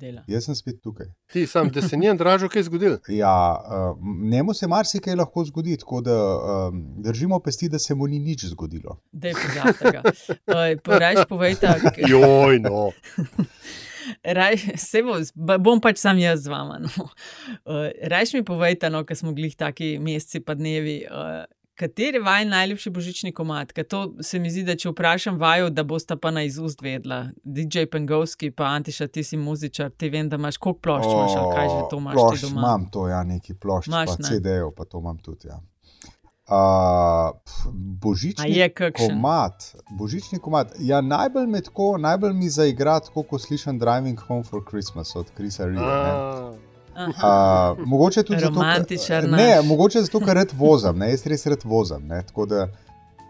dela. Jaz sem spet tukaj. Ti sam, da se njen dražo kaj zgodil. Ja, uh, njemu se marsikaj lahko zgodi, tako da um, držimo pesti, da se mu ni nič zgodilo. Dej, pozabite ga. Uh, Rajš povejte, Joj, no. Raj, se bo, bom pač sam jaz z vama. No. Uh, Rajš mi povejte, no, ker smo glih taki meseci pa dnevi. Uh, Kateri je vaš najljubši božični komat? Ker to se mi zdi, da če vprašam vaju, da boste pa na izust vedela. DJ Pengovski, pa Antiša, ti si muzičar, ti vem, da imaš koliko plošč, imaš, ali kaj že to imaš Plošč doma. imam, to ja, neki plošč, Imaš, pa ne? CD-jev, pa to imam tudi. Ja. Uh, božični komat, božični komat. Ja, najbolj, me tako, najbolj mi zaigra, tako ko slišim Driving Home for Christmas od Krisa Ria. A, Aha. Uh, mogoče tudi zato, ker, ne, mogoče zato, ker rad vozim, ne, jaz res rad vozim. Ne, da,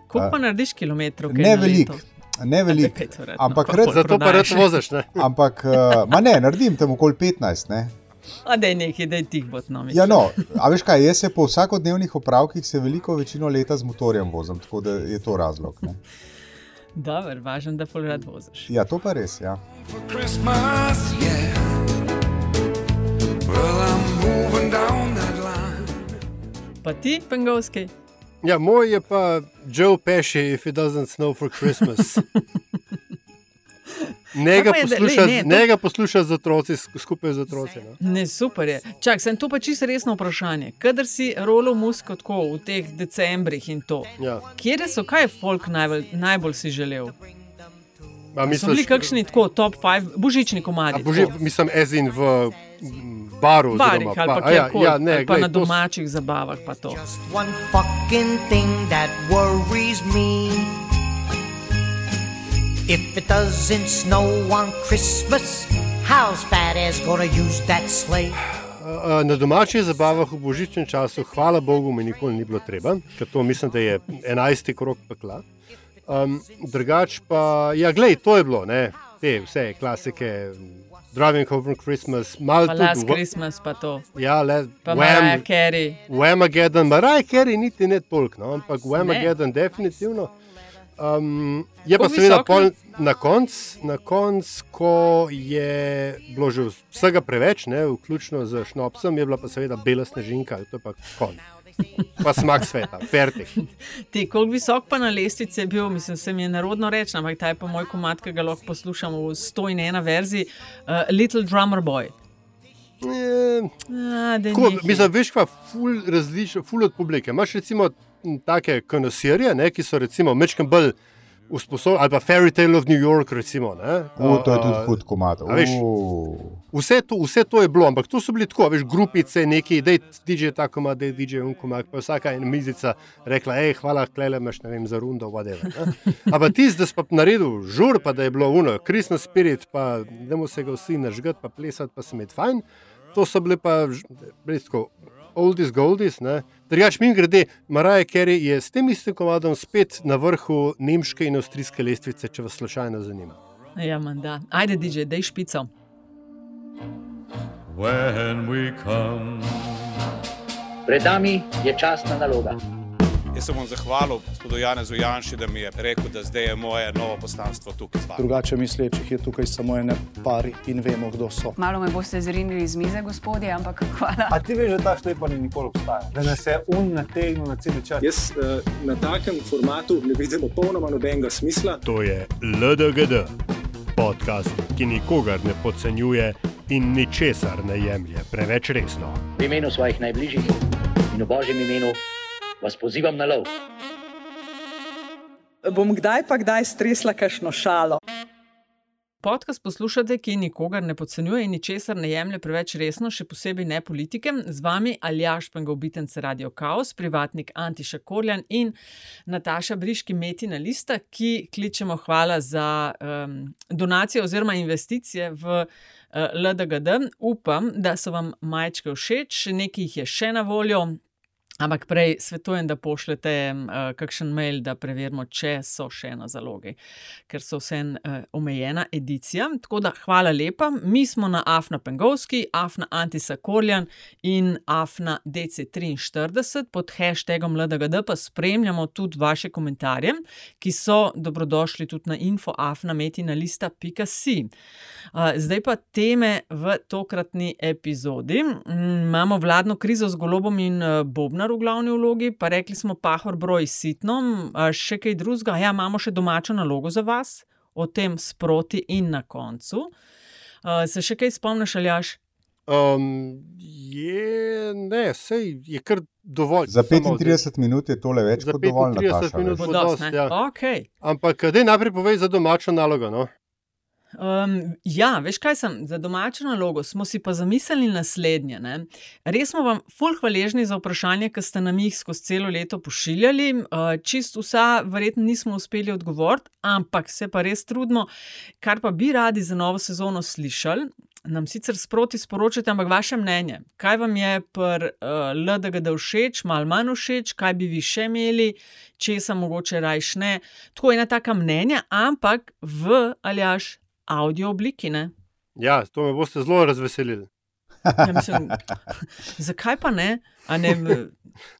Koliko pa narediš kilometrov? ne veliko, ne veliko. Ampak no, rad- Zato pa rad voziš, ne? Ampak, uh, ma ne, naredim tam okoli 15. Ne. A da je nekaj, da je tih bot, no, mislim. Ja, no, a veš kaj, jaz se po vsakodnevnih opravkih se veliko večino leta z motorjem vozim, tako da je to razlog. Ne. Dobro, važno, da pol rad voziš. Ja, to pa res. Ja. for Christmas, yeah. Pa ti, Pengovski? Ja, moj je pa Joe Pesci, if it doesn't snow for Christmas. Ne ga Kaj pa je, da- posluša, lej, ne, to- posluša z otroci, sk- skupaj z otroci. No. Ne, super je. Čak, sem to pa čisto resno vprašanje. Kadar si rolo musko tako v teh decembrih in to, Ja. kje so, kaj folk najbolj, najbolj si želel? A So bili kakšni tako top 5 božični komadi? boži, mislim, ezin v baru. Barih oziroma ali pa pa- a ja, kjerkoli, ja, ne, ali pa glej, na to domačih zabavah. Pa to. If it doesn't snow on Christmas, how's fat ass gonna use that sleigh? Na domačih zabavah v božičnem času, hvala Bogu, mi nikoli ni bilo treba, ker to mislim, da je 11. krok pekla. Um, drugač pa, ja, glej, to je bilo, ne, te vse klasike, Driving Home from Christmas, malo tudi. Last Christmas, pa to. Ja, le, Pa Mariah Wham, Carey. Whamageddon, Mariah Carey niti ne toliko, no, ampak Ne. Whamageddon definitivno. Um, je pa seveda pol na koncu, na konc, ko je bilo že vsega preveč, ne, vključno z šnopsom, je bila pa seveda bela snežinka, to je pa konj. Pa smak sveta, fertik. Ti, koliko visok pa na lestvici je bil, mislim, se mi je narodno reči, ampak ta je pa moj komat, ki ga lahko poslušam v 101 verziji, uh, Little Drummer Boy. E, A, da Tako, nehaj. mislim, veš, pa ful različno, ful od publike. Imaš recimo take konosirje, ne, ki so recimo mečkam bolj usposobljeni, ali pa Fairy Tale of New York, recimo. Ne, U, to je tudi hud komat. Vse to, vse to je bilo, ampak to so bili tako, veš, grupice, neki, da je DJ tako, da je DJ unkomak, pa vsaka ena mizica rekla, hej, hvala, klele imaš, ne vem, za rundo, ne. Ampak ti, da si pa naredil žur, pa da je bilo uno, Christmas spirit, pa da mu se ga vsi nažgati, pa plesati, pa se med fajn, to so bile pa, res tako, oldies goldies, ne. Drugač, mi grede, Mariah Carey je s tem istim komadom spet na vrhu nemške in avstrijske lestvice, če vas slučajno zanima. Ja, manda. Ajde, DJ, dej špico. when we come. Pred nami je časna naloga. Jaz se bom zahvalil gospodu Janezu Janši, da mi je rekel, da zdaj je moje novo poslanstvo tukaj. Drugače mislečih je tukaj samo ene pari in vemo, kdo so. Malo me boste zrinili iz mize, gospodje, ampak hvala. A ti veš, da ta štejpanje nikoli obstaja? Da nas je un nategnil na cel čas. Jaz uh, na takem formatu ne vidim popolnoma nobenega smisla. To je LDGD, podcast, ki nikogar ne podcenjuje in ničesar ne jemlje preveč resno. V imenu svojih najbližjih in v božjem imenu vas pozivam na lov. Bom kdaj pa kdaj stresla kakšno šalo. Podcast poslušate, ki nikogar ne podcenjuje in ničesar ne jemlje preveč resno, še posebej ne politike. Z vami Aljaš Pengovitenc Radio Chaos, privatnik Antiša Korjan in Nataša Briški Metina Lista, ki kličemo hvala za um, donacije oziroma investicije v uh, LDGD. Upam, da so vam majčke všeč, nekaj jih je še na voljo. Ampak prej svetujem, da pošljete uh, kakšen mail, da preverimo, če so še na zalogi, ker so vse uh, omejena edicija. Tako da hvala lepa. Mi smo na Afna Pengovski, Afna Antisa Korjan in Afna DC43 pod hashtagom LDGD pa spremljamo tudi vaše komentarje, ki so dobrodošli tudi na infoafnametina.si. Uh, zdaj pa teme v tokratni epizodi. Mm, imamo vladno krizo z golobom in uh, bobnar v glavni vlogi, pa rekli smo pahor broj sitno, še kaj drugega. Ja, imamo še domačo nalogo za vas, o tem sproti in na koncu. Uh, se še kaj spomniš, ali jaš? Um, je, ne, sej je kar dovolj. Za 35 minut je tole več kot dovolj. 35 Nataša, minut bo dosti, ja. Okay. Ampak, da najprej povej za domačo nalogo. No? Um, ja, veš kaj sem za domačo nalogo, smo si pa zamislili naslednje. Ne? Res smo vam fulh hvaležni za vprašanje, ki ste nam jih skozi celo leto pošiljali. Uh, čist vsa, verjetno nismo uspeli odgovoriti, ampak se pa res trudimo, kar pa bi radi za novo sezono slišali. Nam sicer sproti sporočite, ampak vaše mnenje, kaj vam je pri uh, LDGD všeč, malo manj všeč, kaj bi vi še imeli, česa mogoče rajš ne. Tako je ena taka mnenja, ampak v aljaš avdio obliki. Ne? Ja, to me boste zelo razveselili. Ja, mislim, zakaj pa ne? A ne,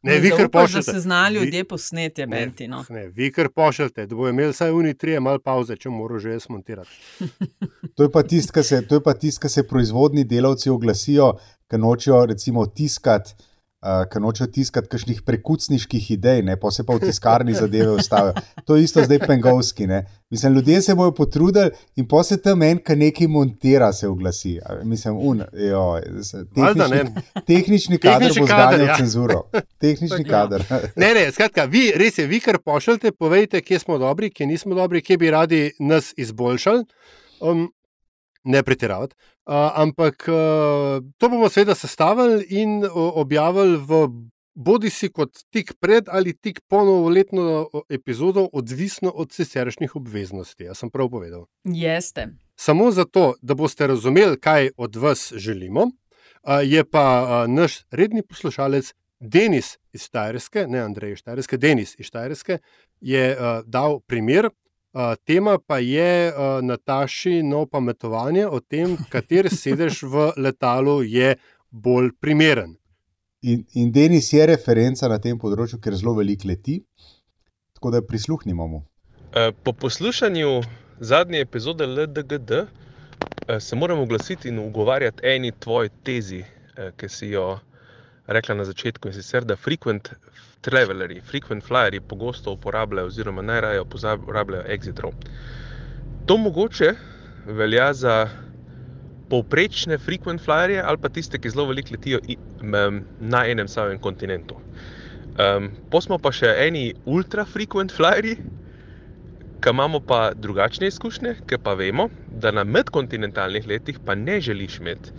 Ne, vi kar zaupaš, da pošljete. se znajo ljudje posneti, Ne, menti. No. Ne, vi kar pošljete, da bojo imeli vsaj uni trije malo pauze, če morajo že jaz montirati. To je pa tisto, kar se, to je pa tisto, kar se proizvodni delavci oglasijo, ki nočejo recimo tiskati. Uh, Ker nočejo tiskati kakšnih prekucniških idej, ne, pa se pa v tiskarni zadeve ustavijo. To je isto zdaj pengovski. Ne. Mislim, ljudje se bodo potrudili in pa se tam en, ki nekaj montira, se oglasi. Mislim, un, jo, Valjda, ne. tehnični, tehnični kader Tehnični bo zganjal ja. cenzuro. Tehnični kader. Ne, ne, skratka, vi, res je, vi kar pošljete, povejte, kje smo dobri, kje nismo dobri, kje bi radi nas izboljšali. Um, ne pretiravati. Uh, ampak uh, to bomo seveda sestavili in uh, objavili v bodi si kot tik pred ali tik po novoletno uh, epizodo, odvisno od siceršnjih obveznosti. Jaz sem prav povedal. Jeste. Samo zato, da boste razumeli, kaj od vas želimo, a, je pa a, naš redni poslušalec Denis iz Štajerske, ne Andrej iz Štajerske, Denis iz Štajerske, je a, dal primer. A, tema pa je a, Natašino pametovanje o tem, kater sedež v letalu je bolj primeren. In, in Denis je referenca na tem področju, ker zelo veliko leti. Tako da prisluhnimo mu. Eh, Po poslušanju zadnje epizode LDGD eh, se moram oglasiti in ugovarjati eni tvoji tezi, eh, ki si jo rekla na začetku, in sicer, da frequent travelerji, frequent flyerji pogosto uporabljajo, oziroma najraje uporabljajo exit row. To mogoče velja za povprečne frequent flyerje ali pa tiste, ki zelo veliko letijo na enem samem kontinentu. Um, pa smo pa še eni ultra frequent flyerji, ki imamo pa drugačne izkušnje, ker pa vemo, da na medkontinentalnih letih pa ne želiš imeti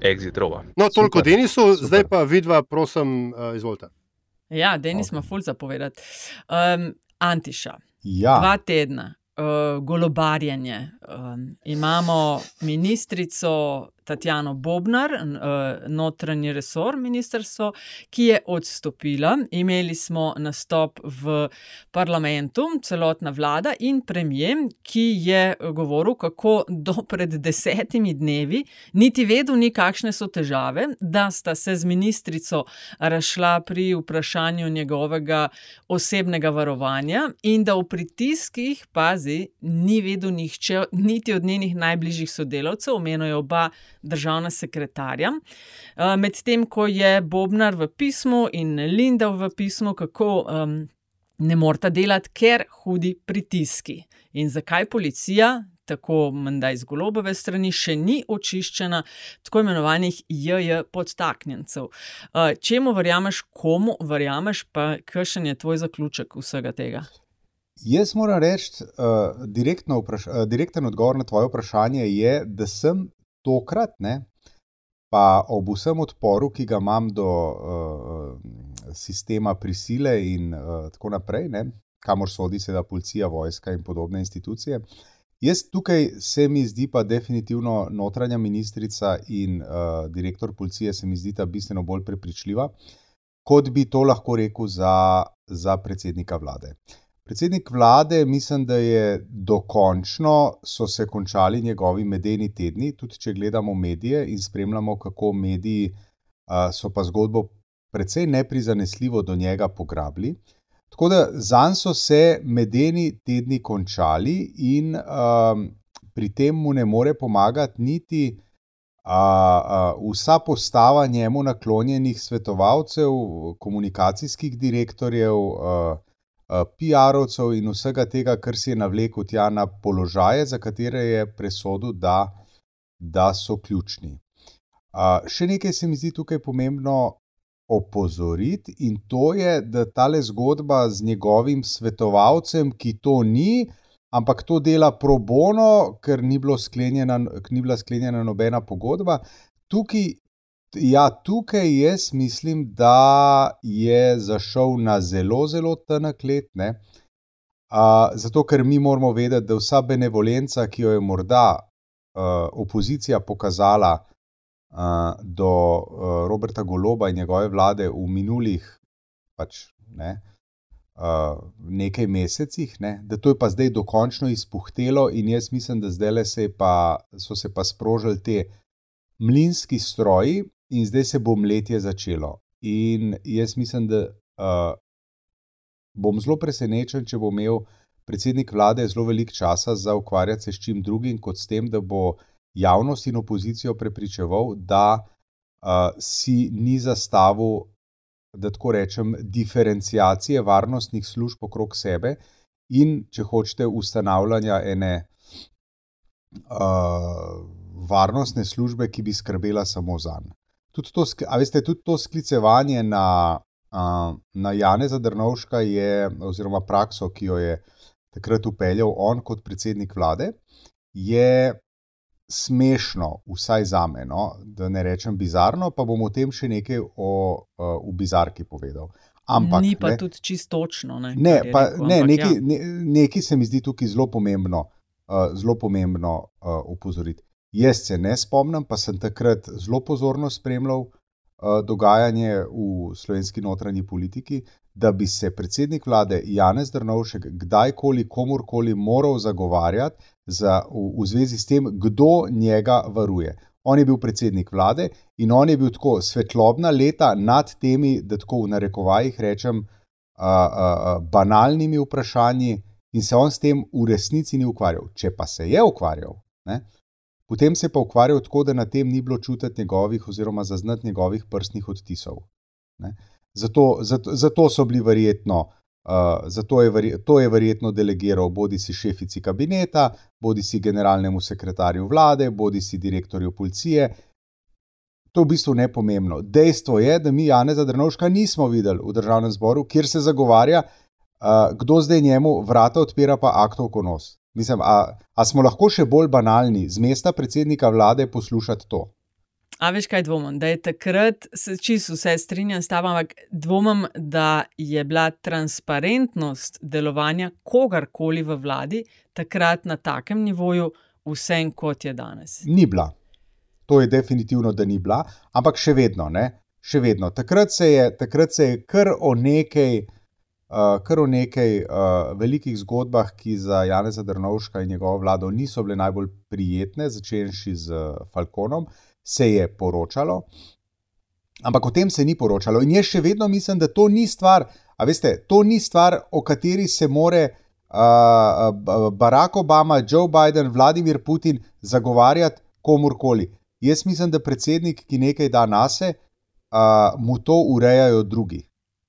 exit rova. No, toliko Denisu, zdaj pa vidva, prosim, uh, izvolite. Ja, Denis ima ful zapovedati. Um, Antiša. Ja. Dva tedna, uh, golobarjenje. Um, imamo ministrico Tatjano Bobnar, uh, notranji resor ministrstvo, ki je odstopila. Imeli smo nastop v parlamentu, celotna vlada in premijer, ki je govoril, kako do pred desetimi dnevi niti vedel ni, kakšne so težave, da sta se z ministrico razšla pri vprašanju njegovega osebnega varovanja in da v pritiskih, pazi, ni vedel nihče, niti od njenih najbližjih sodelavcev, omenijo oba državna sekretarja. Uh, Medtem ko je Bobnar v pismu in Linda v pismu, kako um, ne morata delati, ker hudi pritiski. In zakaj policija, tako menda iz golobove strani, še ni očiščena tako imenovanih JJ podtaknjencev. Uh, čemu verjameš, komu verjameš, pa kakšen je tvoj zaključek vsega tega? Jaz moram reči, uh, direktno vpraš- uh, direkten odgovor na tvoje vprašanje je, da sem tokrat, ne, pa ob vsem odporu, ki ga imam do uh, sistema prisile in uh, tako naprej, ne, kamor sodi seveda policija, vojska in podobne institucije. Jaz tukaj se mi zdi pa definitivno notranja ministrica in uh, direktor policije se mi zdita bistveno bolj prepričljiva. kot bi to lahko rekel za, za predsednika vlade. Predsednik vlade, mislim, da je dokončno so se končali njegovi medeni tedni, tudi če gledamo medije in spremljamo, kako mediji so pa zgodbo precej neprizanesljivo do njega pograbili. Tako da zanj so se medeni tedni končali, in um, pri tem mu ne more pomagati niti uh, uh, vsa postava njemu naklonjenih svetovalcev, komunikacijskih direktorjev, uh, PR-ovcev in vsega tega, kar si je navlekel tja na položaje, za katere je presodil, da, da so ključni. Uh, še nekaj se mi zdi tukaj pomembno opozoriti, in to je, da ta le zgodba z njegovim svetovalcem, ki to ni, ampak to dela pro bono, ker ni, sklenjena, ni bila sklenjena nobena pogodba. Tukaj, ja, tukaj jaz mislim, da je zašel na zelo, zelo tenek let. Ne? Uh, zato, ker mi moramo vedeti, da vsa benevolenca, ki jo je morda uh, opozicija pokazala uh, do uh, Roberta Goloba in njegove vlade v minulih pač, ne, uh, nekaj mesecih, ne, da to je pa zdaj dokončno izpuhtelo, in jaz mislim, da zdaj se pa, so se pa sprožili ti mlinski stroji, in zdaj se bo mletje začelo. In jaz mislim, da uh, bom zelo presenečen, če bo imel predsednik vlade zelo veliko časa za ukvarjati se s čim drugim, kot s tem, da bo javnost in opozicijo prepričeval, da uh, si ni zastavil da tako rečem, diferencijacije varnostnih služb okrog sebe in, če hočete, ustanavljanja ene uh, varnostne službe, ki bi skrbela samo za njega. Tudi, tudi to sklicevanje na, uh, na Janeza Drnovška je, oziroma prakso, ki jo je takrat upeljal on kot predsednik vlade, je smešno, vsaj za me, no? da ne rečem bizarno, pa bom o tem še nekaj o, o, v bizarki povedal. Ampak, Ni pa ne, tudi čistočno. Ne, ne, pa, rekel, ne ampak nekaj, ja. ne, nekaj se mi zdi tukaj zelo pomembno, uh, zelo pomembno uh, upozoriti. Jaz se ne spomnim, pa sem takrat zelo pozorno spremljal uh, dogajanje v slovenski notranji politiki, da bi se predsednik vlade Janez Drnovšek kdajkoli, komorkoli moral zagovarjati za, v, v zvezi s tem, kdo njega varuje. On je bil predsednik vlade in on je bil tako svetlobna leta nad temi, da tako v narekovajih rečem, a, a, a, banalnimi vprašanji, in se on s tem v resnici ni ukvarjal. Če pa se je ukvarjal, ne, potem se je pa ukvarjal tako, da na tem ni bilo čutiti njegovih, oziroma zaznati njegovih prstnih odtisov. Ne. Zato, zato, zato so bili verjetno, uh, zato je, verje, to je verjetno delegiral bodi si šefici kabineta, bodi si generalnemu sekretarju vlade, bodi si direktorju policije. To je v bistvu nepomembno. Dejstvo je, da mi Janeza Drnovška nismo videli v državnem zboru, kjer se zagovarja, uh, kdo zdaj njemu vrata odpira, pa aktov konos. Mislim, a, a smo lahko še bolj banalni z mesta predsednika vlade poslušati to? A veš, kaj dvomim? Da je takrat, se čisto vse strinjam s tabo, ampak dvomim, da je bila transparentnost delovanja kogarkoli v vladi takrat na takem nivoju, vsem kot je danes. Ni bila. To je definitivno, da ni bila, ampak še vedno. Ne? Še vedno. Takrat se je, takrat se je kar o nekaj, uh, kar o nekaj uh, velikih zgodbah, ki za Janeza Drnovška in njegovo vlado niso bile najbolj prijetne, začenši z uh, Falconom, se je poročalo. Ampak o tem se ni poročalo. In jaz še vedno mislim, da to ni stvar, a veste, to ni stvar, o kateri se more uh, Barack Obama, Joe Biden, Vladimir Putin zagovarjati komorkoli. Jaz mislim, da predsednik, ki nekaj da nase, uh, mu to urejajo drugi.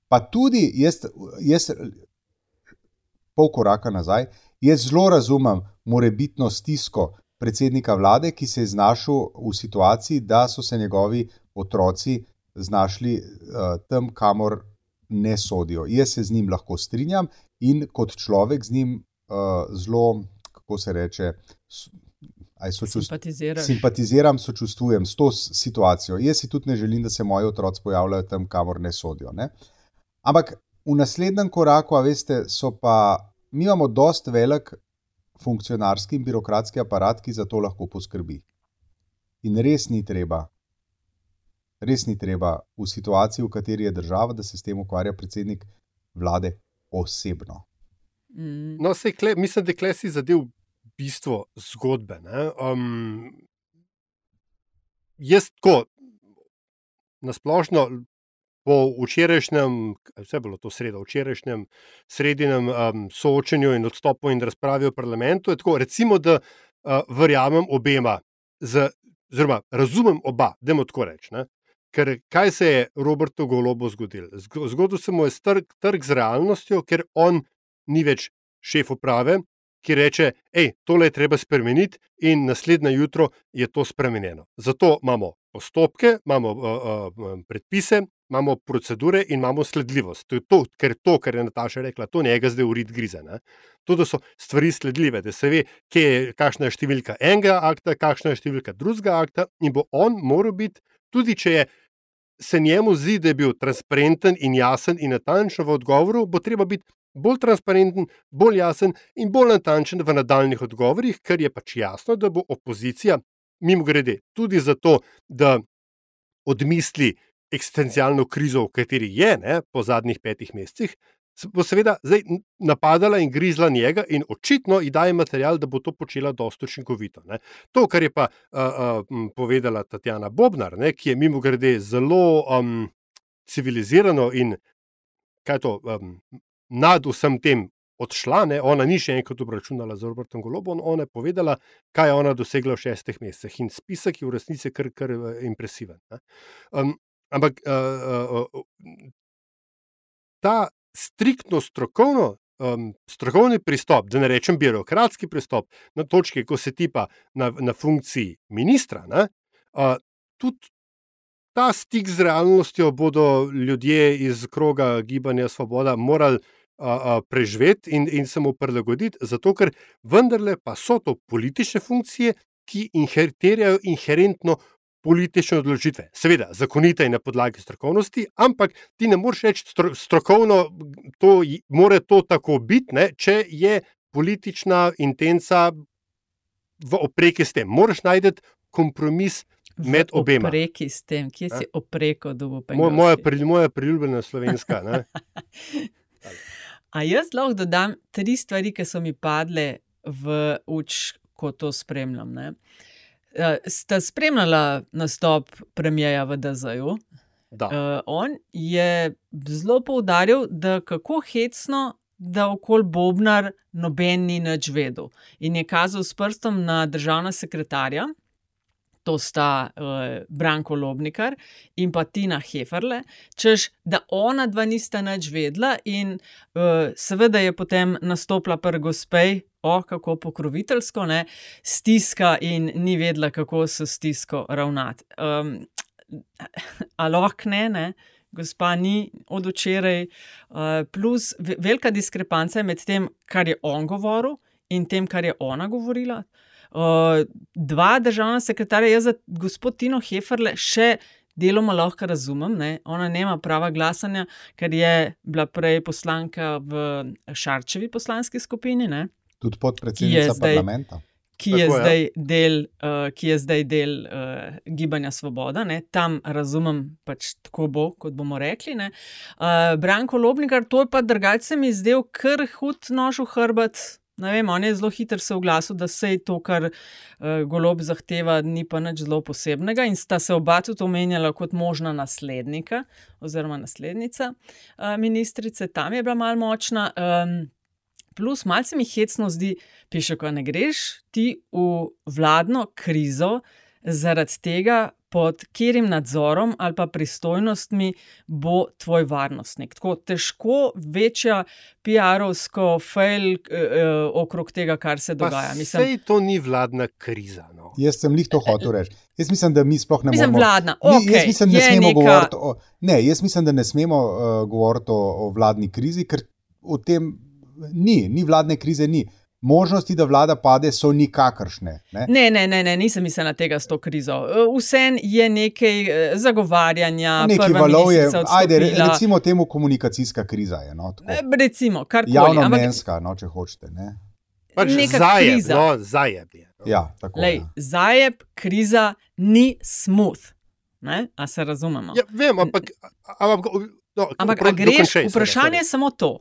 Pa tudi jaz, jaz pol koraka nazaj, jaz zelo razumem morebitno stisko predsednika vlade, ki se je znašel v situaciji, da so se njegovi otroci znašli uh, tam, kamor ne sodijo. Jaz se z njim lahko strinjam in kot človek z njim uh, zelo, kako se reče, Simpatiziraš. simpatiziram, sočustvujem s to situacijo. Jaz si tudi ne želim, da se moji otroci pojavljajo tam, kamor ne sodijo. Ne? Ampak v naslednjem koraku, a veste, so pa mi imamo dost velik funkcionarski in birokratski aparat, ki za to lahko poskrbi. In res ni treba res ni treba v situaciji, v kateri je država, da se s tem ukvarja predsednik vlade osebno. Mm. No, sej, kle, mislim, da kle si zadev bistvo zgodbe. Um, jaz tako, nasplošno, po včerajšnjem, vse je bilo to sredo, včerajšnjem sredinem um, soočenju in odstopu in razpravi v parlamentu, tako, recimo, da uh, verjamem obema, oziroma razumem oba, da je tako reči. Ne? Ker kaj se je Robertu Golobu zgodilo? Zgodil se mu je trg, trg z realnostjo, ker on ni več šef uprave, ki reče: hej, tole je treba spremeniti, in naslednje jutro je to spremenjeno. Zato imamo postopke, imamo uh, uh, predpise, imamo procedure in imamo sledljivost. To je to, ker to, kar je Nataša rekla, to njega zdaj urit grize. Ne? To, so stvari sledljive, da se ve, je, kakšna je številka enega akta, kakšna je številka drugega akta, in bo on moral biti, tudi če je. Se njemu zdi, da je bil transparenten in jasen in natančen v odgovoru, bo treba biti bolj transparenten, bolj jasen in bolj natančen v nadaljnih odgovorih, ker je pač jasno, da bo opozicija, mimo grede, tudi zato, da odmisli eksistencialno krizo, v kateri je ne, po zadnjih petih mesecih. Bo seveda zdaj napadala in grizla njega, in očitno ji daje material, da bo to počela dosto učinkovito. Ne. To, kar je pa uh, uh, povedala Tatjana Bobnar, ne, ki je mimo grede zelo um, civilizirano in kaj to, um, nad vsem tem odšla, ne? ona ni še enkrat obračunala z Robertom Golobom, ona je povedala, kaj je ona dosegla v šestih mesecih. In spisek je v resnici kar, kar impresiven. Um, ampak uh, uh, ta striktno strokovno. Um, strokovni pristop, da ne rečem birokratski pristop, na točki, ko se tipa na, na funkciji ministra, ne, uh, tudi ta stik z realnostjo bodo ljudje iz kroga Gibanja Svoboda morali preživeti in, in se mu prilagoditi, zato ker vendarle pa so to politične funkcije, ki inheritirajo inherentno politične odločitve. Seveda, zakonite in na podlagi strokovnosti, ampak ti ne moreš reči stro, strokovno, to mora to tako biti, ne, če je politična intenca v opreki s tem. Moraš najti kompromis. Med obema. Opreki s tem, kje si opreko, da bo Moj, moja, moja priljubljena slovenska. A jaz lahko dodam tri stvari, ki so mi padle v uč, ko to spremljam. Ne? Ste spremljali nastop premijeja v DZJ-u? Uh, on je zelo poudaril, da kako hecno, da okoli Bobnar noben ni nič vedel. In je kazal s prstom na državna sekretarja, to sta uh, Branko Lobnikar in pa Tina Heferle, češ da ona dva nista nič vedla, in uh, seveda je potem nastopila prvi gospej, o kako pokroviteljsko, ne, stiska in ni vedela, kako se stisko ravnati. Um, Alok ne, ne. Gospa ni od včeraj, uh, plus velika diskrepanca med tem, kar je on govoril, in tem, kar je ona govorila. Uh, dva državna sekretarja, jaz za gospod Tino Heferle še deloma lahko razumem. Ne? Ona nema prava glasanja, ker je bila prej poslanka v Šarčevi poslanski skupini. Ne? Tudi podpredsednica parlamenta. Ki je, Tako, zdaj ja. del, uh, ki je zdaj del uh, gibanja Svoboda, ne? tam razumem, pač tako bo, kot bomo rekli. Uh, Branko Lobnikar, to je pa drugače, mi zdel kar hud nož v hrbet Ne vem, on je zelo hiter se oglasil, da se je to, kar uh, golob zahteva, ni pa nič zelo posebnega, in sta se oba tudi omenjala kot možna naslednika oziroma naslednica uh, ministrice, tam je bila mal močna. Um, plus, malce mi hecno zdi, piše, ko ne greš ti v vladno krizo zaradi tega, pod katerim nadzorom ali pa pristojnostmi bo tvoj varnostnik. Tako težko večja PR-ovsko fail eh, eh, okrog tega, kar se dogaja. Mislim, sej to ni vladna kriza. No. Jaz sem jih to hotel reči. Jaz mislim, da mi sploh ne mislim, moremo. Vladna, okay, mi, jaz mislim, da ne smemo neka... govoriti o. Ne, jaz mislim, da ne smemo uh, govoriti o, o vladni krizi, ker v tem ni, ni vladne krize. Ni možnosti, da vlada pade, so nikakršne. Ne, ne, ne, ne, ne nisem mislil na tega s to krizo. Vsem je nekaj eh, zagovarjanja, nekaj valov je. Ajde, recimo temu komunikacijska kriza. Je, no, recimo, kar koli. Javno menska, no, če hočete. Ne. Pač zajeb, no, zajeb je. Ja, tako, Lej, ja. Zajeb, kriza ni smooth. Ne? A se razumemo? Ja, vem, ampak. ampak no, Ampak prav- a greš, dokončaj, seveda, vprašanje je samo to.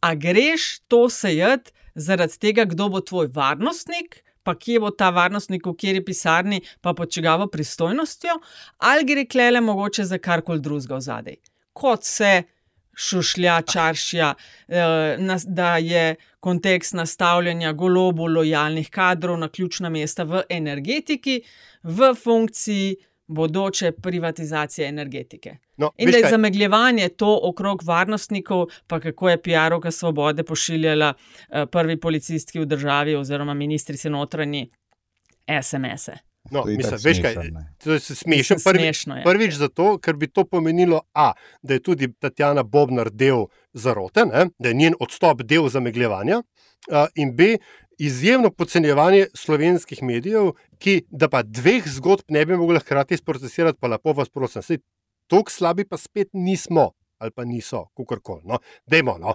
A greš to sejati zaradi tega, kdo bo tvoj varnostnik, pa kje bo ta varnostnik, v kateri pisarni, pa pod čigavo pristojnostjo, ali gre klele mogoče za karkoli drugega v zadej. Kot se šušlja, čaršja, eh, da je kontekst nastavljanja golobu lojalnih kadrov na ključna mesta v energetiki v funkciji bodoče privatizacije energetike. No, In da je kaj? zamegljevanje to okrog varnostnikov, pa kako je PR-ovka Svobode pošiljala eh, prvi policistki v državi oziroma ministrici notranji SMS-e. No, To mislim, veš kaj, to je smešno. Prvi, smešno je. prvič zato, ker bi to pomenilo, a, da je tudi Tatjana Bobnar del zarote, ne? da je njen odstop del zamegljevanja, a, in b, izjemno podcenjevanje slovenskih medijev, ki da pa dveh zgodb ne bi mogli hkrati sprocesirati, pa lepo vas prosim, sej tako slabi pa spet nismo. Ali pa niso, kakorkoli. No, Dajmo, no.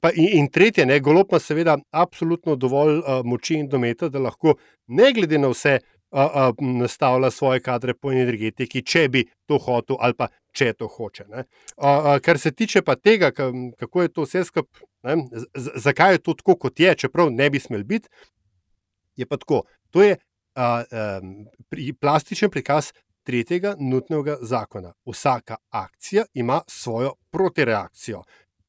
Pa in, in tretje, ne, golob ima seveda absolutno dovolj uh, moči in dometa, da lahko, ne glede na vse, uh, uh, nastavlja svoje kadre po energetiki, če bi to hotel ali pa če to hoče. ne. Uh, uh, kar se tiče pa tega, ka- kako je to vse skupaj, zakaj je to tako, kot je, čeprav ne bi smel biti, je pa tako. To je uh, um, pri, plastičen prikaz tretjega nutnega zakona. Vsaka akcija ima svojo protireakcijo.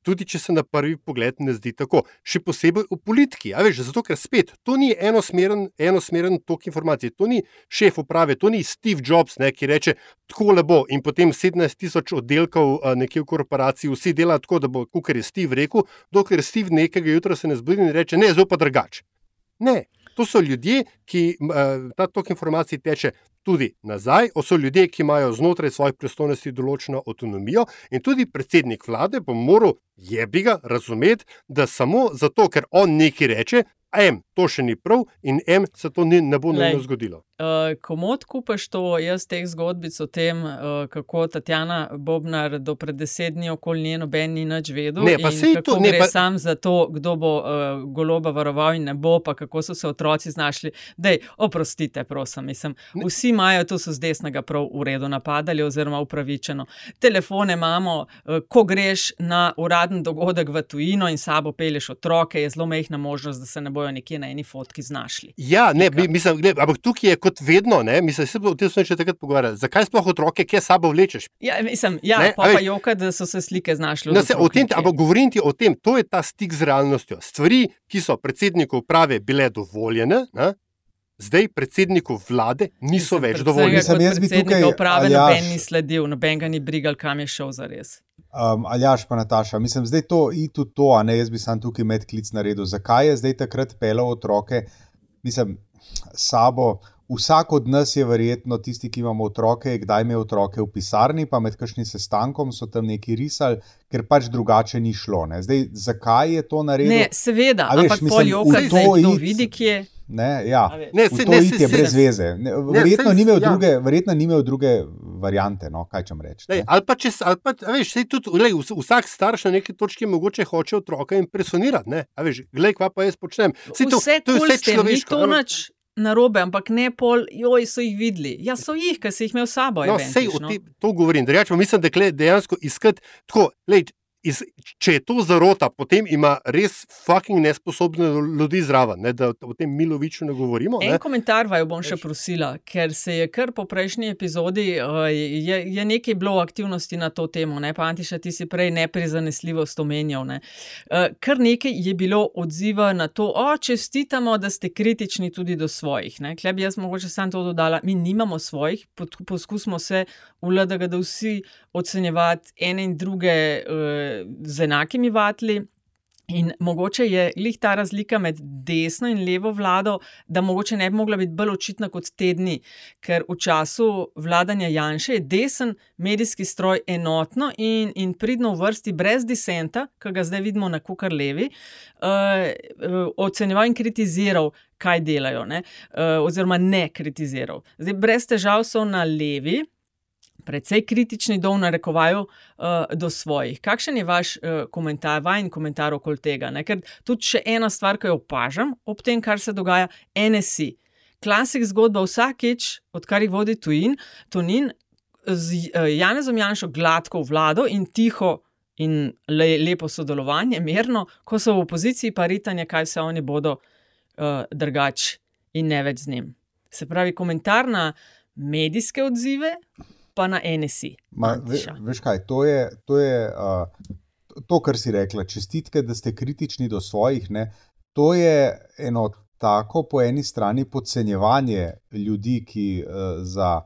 Tudi če se na prvi pogled ne zdi tako, še posebej v politiki. Veš, zato, ker spet to ni enosmeren, enosmeren tok informacij, to ni šef uprave, to ni Steve Jobs, ne, ki reče: tako le bo. In potem 17 tisoč oddelkov a, nekje v korporaciji, vsi delajo tako, da bo, kot je Steve rekel, dokler Steve nekega jutra se ne zbudi in reče: ne, pa drugače. Ne, to so ljudje, ki eh, ta tok informacij teče tudi nazaj, o so ljudje, ki imajo znotraj svojih pristojnosti določeno avtonomijo, in tudi predsednik vlade bo moral jebiga razumeti, da samo zato, ker on nekaj reče, em, to še ni prav, in em, se to ni, ne bo nujno zgodilo. Uh, komod kupaš to, jaz teh zgodbic o tem, uh, kako Tatjana Bobnar do pred deset dni okoli nje noben ni nič vedel. Ne, pa sej kako to- ne, gre pa- sam za to, kdo bo uh, goloba varoval in ne bo, pa kako so se otroci znašli. Dej, oprostite, prosim. Mislim, vsi imajo, to so z desnega prav v redu napadali, oziroma upravičeno. Telefone imamo, uh, ko greš na uraden dogodek v tujino in sabo peleš otroke, je zelo mehna možnost, da se ne bojo nekje na eni fotki znašli. Ja, ne, mi- mislim, gled, ampak tukaj je kot vedno, ne, mislim, se o tem še takrat pogovarjali. Zakaj sploh otroke, kje sabo vlečeš? Ja, mislim, ja, Ne, ne, pa, pa joka, da so se slike znašle. No, se, tem, ampak govorim ti o tem, to je ta stik z realnostjo. Stvari, ki so predsedniku uprave bile dovoljene, ne, zdaj predsedniku vlade niso več dovoljene. Mislim, jaz bi tukaj, Uprave Aljaž- noben ni sledil, noben ga ni brigal, kam je šel za res. Um, Aljaš pa Nataša, mislim, zdaj to in tudi to, a ne jaz bi sam tukaj med klic naredil. Zakaj je zdaj takrat pelal otroke, mislim, sabo? Vsak od nas je verjetno tisti, ki imamo otroke, je kdaj imel otroke v pisarni, pa med kakšnim sestankom so tam neki risali, ker pač drugače ni šlo. Ne? Zdaj, zakaj je to naredil? Ne, seveda, A veš, ampak mislim, pol v joka, to zdaj kdo iti- vidi, kje. Ne, ja. Ne, v saj- to ne, saj- je saj- brez veze. Ne, Verjetno saj- ni imel ja. druge, verjetno ni imel druge variante, no, kaj čem reči. Lej, ali pa če, ali pa, veš, tudi, lej, vs- vsak starš na neki točki mogoče hoče otroka impresionirati. Ne? A veš, glej, kva pa jaz počnem. Saj to, Vse to je vse ni človeško. to a veš. nič narobe, ampak ne pol, joj, so jih videli. Ja, so jih, ker si jih imel s sabo. No, eventiš, sej no. tem to govorim. Drugače pa mislim, da je dejansko iskati tako. Lej, Iz, če je to zarota, potem ima res fucking nesposobne ljudi zraven, ne, da o tem Miloviču ne govorimo. En Ne. komentar vaju bom še prosila, ker se je kar po prejšnji epizodi, je, je nekaj bilo aktivnosti na to temo, ne pa Antiša, ti si prej neprizanesljivost omenjal. Ne. Uh, kar nekaj je bilo odziva na to, o, čestitamo, da ste kritični tudi do svojih. Ne. Klej bi jaz mogoče sam to dodala, mi nimamo svojih, poskusimo se v LDG, da vsi ocenjevati ene in druge uh, z enakimi vatli. In mogoče je glih ta razlika med desno in levo vlado, da mogoče ne bi mogla biti bolj očitna kot te dni, ker v času vladanja Janša je desen medijski stroj enotno in, in pridno v vrsti, brez disenta, ki ga zdaj vidimo na kukar levi, uh, ocenjeval in kritiziral, kaj delajo, ne? uh, oziroma ne kritiziral. Zdaj, brez težav so na levi. Predvsej kritični do narekovaju uh, do svojih. Kakšen je vaš uh, komentar, vajen komentar okoli tega? Ne? Ker tudi še ena stvar, ki jo opažam ob tem, kar se dogaja, NSI. Klasik zgodba vsakič, odkar jih vodi tujin, Tunin, z uh, Janezom Janšo gladko v vlado in tiho in le, lepo sodelovanje, mirno, ko so v opoziciji, pa ritanje, kaj se oni bodo uh, drugač in ne več z njim. Se pravi, komentar na medijske odzive, pa na NSI. Ma, ve, veš kaj, to je, to, je uh, to, kar si rekla. Čestitke, da ste kritični do svojih. Ne? To je eno tako, po eni strani, podcenjevanje ljudi, ki uh, za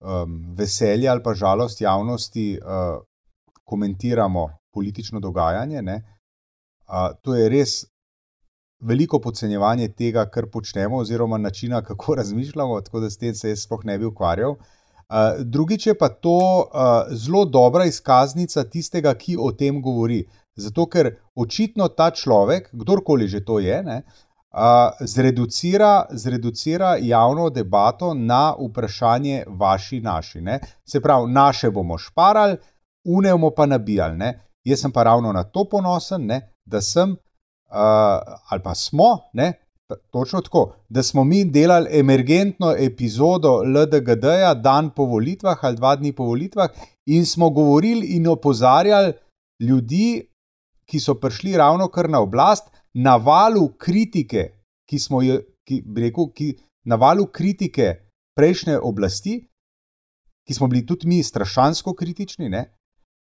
um, veselje ali pa žalost javnosti uh, komentiramo politično dogajanje. Uh, to je res veliko podcenjevanje tega, kar počnemo, oziroma načina, kako razmišljamo, tako da s tem se jaz sploh ne bi ukvarjal. Uh, drugič je pa to zelo dobra izkaznica tistega, ki o tem govori. Zato, ker očitno ta človek, kdorkoli že to je, ne, zreducira, zreducira javno debato na vprašanje vaši, naši. Ne. Se pravi, naše bomo šparali, une bomo pa nabijali. Ne. Jaz sem pa ravno na to ponosen, ne, da sem uh, ali pa smo, ne, točno tako, da smo mi delali emergentno epizodo LDGD-ja, dan po volitvah ali dva dni po volitvah, in smo govorili in opozarjali ljudi, ki so prišli ravno kar na oblast, na valu kritike, ki smo jo, ki, rekel, ki, na valu kritike prejšnje oblasti, ki smo bili tudi mi strašansko kritični, ne,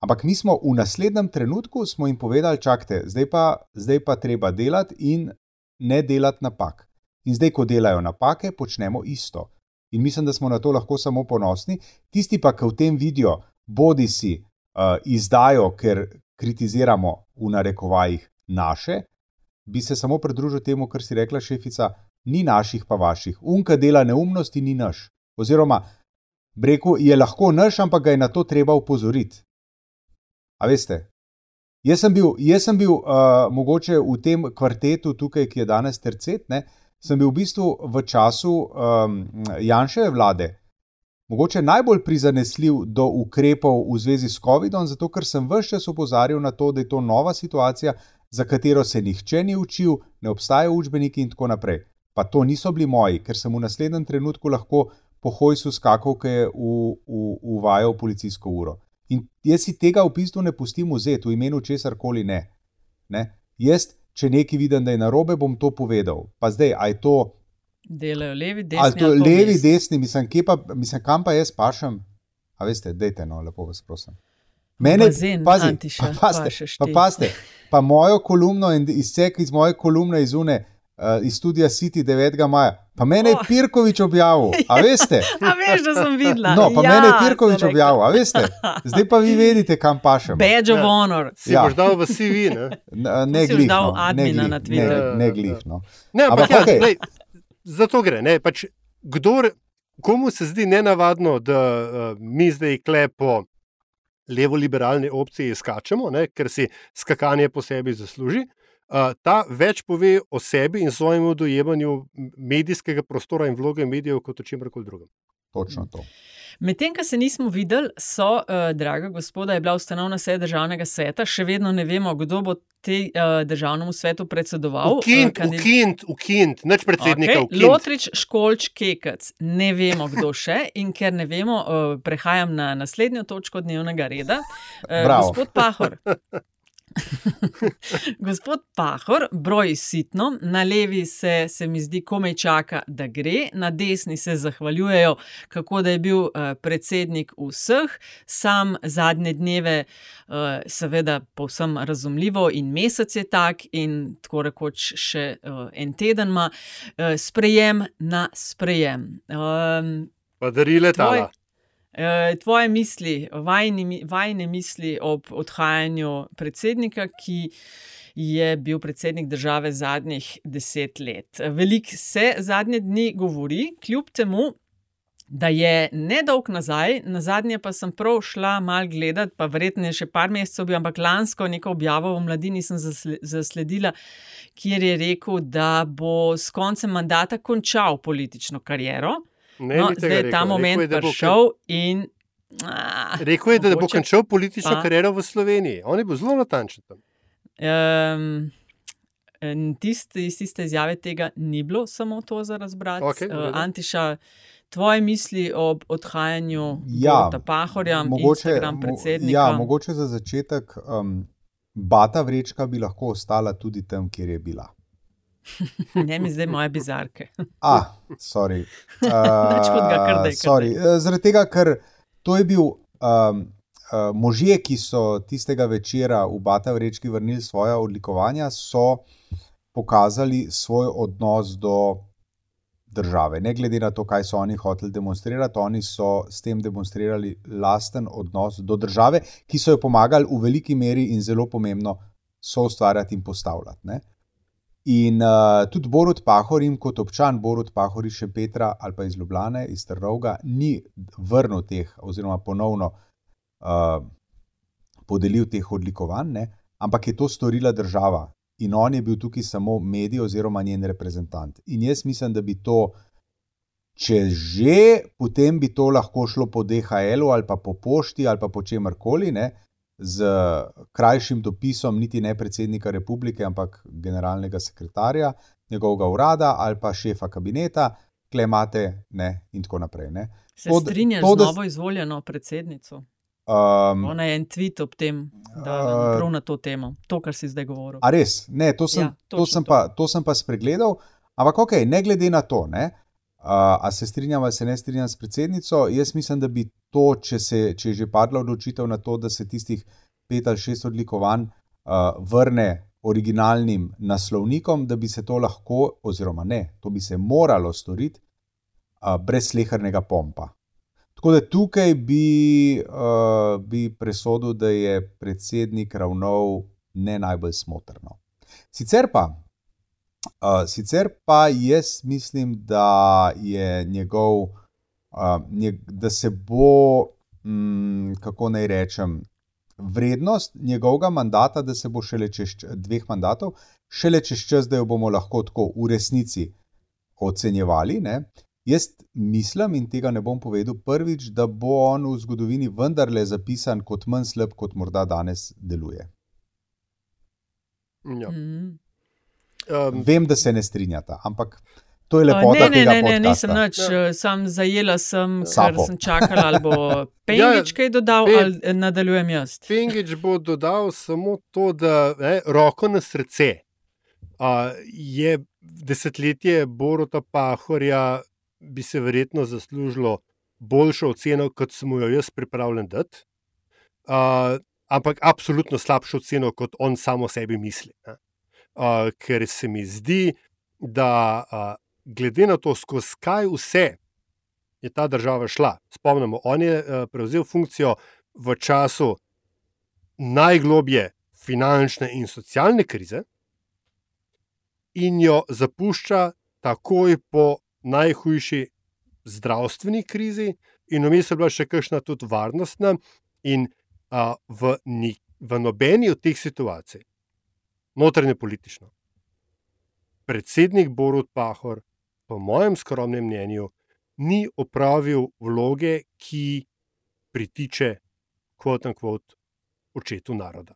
Ampak mi smo v naslednjem trenutku jim povedali, čakajte, zdaj pa, zdaj pa treba delati in ne delati napak. In zdaj, ko delajo napake, počnemo isto. In mislim, da smo na to lahko samo ponosni. Tisti pa, ki v tem vidijo, bodi si uh, izdajo, ker kritiziramo v narekovajih naše, bi se samo pridružil temu, kar si rekla šefica, ni naših, pa vaših. Unka dela neumnosti, ni naš. Oziroma, rekel je lahko naš, ampak ga je na to treba upozoriti. A veste? Jaz sem bil, jaz sem bil uh, mogoče v tem kvartetu, tukaj, ki je danes tercet, ne, sem bil v bistvu v času um, Janševe vlade, mogoče najbolj prizanesljiv do ukrepov v zvezi s COVID-om, zato ker sem vse čas opozarjal na to, da je to nova situacija, za katero se nihče ni učil, ne obstajajo učbeniki in tako naprej. Pa to niso bili moji, ker sem v naslednjem trenutku lahko po hojsu skakal, ki je uvajal policijsko uro. In jaz si tega v bistvu ne pustim vzeti v imenu česar koli ne. ne. Jaz, če nekaj vidim, da je narobe, bom to povedal. Pa zdaj, aj to. Delajo levi, desni. Ali to levi, desni, mislim, pa, mislim, kam pa jaz pašem. A veste, dejte, no, lepo vas prosim. Mene, Bazen, pazi, Antiša, pa, paste, pa, paste, pa mojo kolumno in izsek iz moje kolumne iz Une, uh, iz studija City 9. maja. Pa mene je oh. Pirkovič objavil, a veste? a veš, da sem videla. No, pa ja, mene je Pirkovič objavil, a veste? Zdaj pa vi vedite, kam pašem. Badge of honor. Si ja. boš dal v CV, ne? Ne glih. dal no, admina ne na Twitteru. Ne, ne glih, no. Ne, ampak, ampak ja, okay. lej, zato gre. Ne, pač, kdor, komu se zdi nenavadno, da uh, mi zdaj klepo levo-liberalne opcije skačemo, ne, ker si skakanje po sebi zasluži. Ta več pove o sebi in svojemu dojemanju medijskega prostora in vloge medijev kot o čemkoli drugem. Točno to. Medtem, ko se nismo videli, so, uh, draga gospoda, je bila ustanovna seja državnega sveta, še vedno ne vemo, kdo bo te uh, državnemu svetu predsedoval. Ukint, uh, ukint, ukint, neč predsednika. Okay. Lotrič, Školč, Kekec, ne vemo, kdo še in ker ne vemo, uh, prehajam na naslednjo točko dnevnega reda. Uh, gospod Pahor. Gospod Pahor, broj sitno, na levi se, se mi zdi, komaj čaka, da gre, na desni se zahvaljujejo, kako da je bil uh, predsednik vseh, sam zadnje dneve, uh, seveda, povsem razumljivo, in mesec je tak, in tako rekoč še uh, en teden ima, uh, sprejem na sprejem. Um, pa darile tvoje. Eh, tvoje misli, vajni, vajne misli ob odhajanju predsednika, ki je bil predsednik države zadnjih deset let. Veliko se zadnje dni govori, kljub temu, da je nedolg nazaj, na zadnje pa sem prav šla mal gledati, pa verjetno še par mesecev bi, ampak lansko neko objavo v mladini sem zasledila, kjer je rekel, da bo s koncem mandata končal politično kariero. Ne, no, zdaj je ta moment je, prišel in. A, rekel je, da, da bo končal politično kariero v Sloveniji. On je bil zelo natančen tam. Um, Tiste, iz tiste izjave tega ni bilo samo to za razbrati. Okay, uh, Antiša, tvoje misli o odhajanju Ja, Pahorja, Instagram mo- predsednika? Ja, mogoče za začetek. Um, Bata vrečka bi lahko ostala tudi tam, kjer je bila. Ne mi zdaj moje bizarke. Ah, sorry. Uh, sorry. Eh, Zaradi tega, ker to je bil um, uh, možje, ki so tistega večera v Bata vrečki vrnili svoja odlikovanja, so pokazali svoj odnos do države. Ne glede na to, kaj so oni hoteli demonstrirati, oni so s tem demonstrirali lasten odnos do države, ki so jo pomagali v veliki meri in zelo pomembno so ustvarjati in postavljati. Ne? In uh, tudi Borut Pahor, jim kot občan Borut Pahor iz Šepetra ali pa iz Ljubljane, iz Trnovga, ni vrnil teh, oziroma ponovno uh, podelil teh odlikovanj, ne? ampak je to storila država. In on je bil tukaj samo medij oziroma njen reprezentant. In jaz mislim, da bi to, če že, potem bi to lahko šlo po DHL-u ali pa po pošti ali pa po čemkoli, ne, z krajšim dopisom, niti ne predsednika republike, ampak generalnega sekretarja njegovega urada ali pa šefa kabineta, klemate ne, in tako naprej. Ne. Se To, strinjaš to, z da- novo izvoljeno predsednico? Um, Ona je en tweet ob tem, da Uh, prav na to temo, to, kar si zdaj govoril. A res? Ne, to sem, Ja, to sem, pa, to sem pa spregledal. Ampak, ok, ne glede na to, ne, a se strinjam ali se ne strinjam s predsednico, jaz mislim, da bi to, če, se, če je že padla odločitev na to, da se tistih pet ali šest odlikovanj uh, vrne originalnim naslovnikom, da bi se to lahko, oziroma ne, to bi se moralo storiti uh, brez slehernega pompa. Tako da tukaj bi, uh, bi presodil, da je predsednik ravnal ne najbolj smotrno. Sicer pa, uh, sicer pa jaz mislim, da je njegov, uh, njeg, da se bo, mm, kako naj rečem, vrednost njegovega mandata, da se bo šele čez dveh mandatov, šele čez čas, da jo bomo lahko tako v resnici ocenjevali. Ne? Jaz mislim, in tega ne bom povedal prvič, da bo on v zgodovini vendarle zapisan kot manj slab, kot morda danes deluje. Ja. Mhm. Um, Vem, da se ne strinjata, ampak to je Uh, lepota ne, ne, ne, ne, nisem nič, ja. sam zajela sem, ker Sapo. sem čakala, ali bo Pengič kaj dodal, Pe- ali eh, nadaljujem jaz. Pengič bo dodal samo to, da ne, roko na srce. A, je desetletje Boruta Pahorja, bi se verjetno zaslužilo boljšo oceno, kot sem jo jaz pripravljen dati. A, ampak absolutno slabšo oceno, kot on samo sebi misli. ne. Ker se mi zdi, da glede na to, skozi kaj vse je ta država šla. Spomnimo, on je prevzel funkcijo v času najglobje finančne in socialne krize in jo zapušča takoj po najhujši zdravstveni krizi, in vmes je bila še kakšna tudi varnostna, in a, v, ni, v nobeni od teh situacij, notranje politično, predsednik Borut Pahor, po mojem skromnem mnenju, ni opravil vloge, ki pritiče, kvot in kvot, očetu naroda.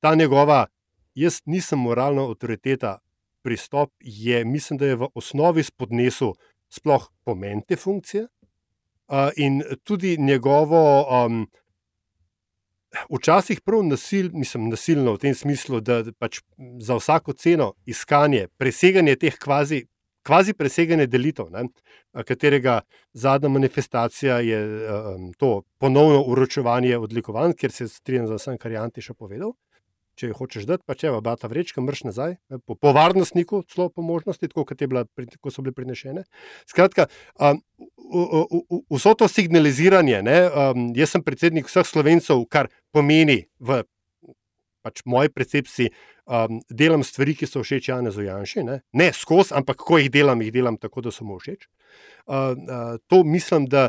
Ta njegova, jaz nisem moralna avtoriteta, pristop je, mislim, da je v osnovi spodnesel sploh pomen te funkcije in tudi njegovo. Um, Včasih prav nasil, mislim, nasilno v tem smislu, da pač za vsako ceno iskanje, preseganje teh kvazi, kvazi preseganje delitev, ne, katerega zadnja manifestacija je um, to ponovno uročevanje odlikovanj, ker se strinjam z vsem, kar je Anti še povedal. Če jo hočeš dati, pa če je bata vrečka, mrš nazaj, ne, po, po varnostniku, celo po možnosti, tako kot, bila, pri- ko so bile prinešene. Skratka, um, v- v- v- vso to signaliziranje, ne, um, jaz sem predsednik vseh slovencev, kar pomeni v pač moji percepciji, um, delam stvari, ki so všeč Janezu Janši, ne, ne skozi, ampak ko jih delam, jih delam tako, da so mu všeč. Uh, uh, to mislim, da,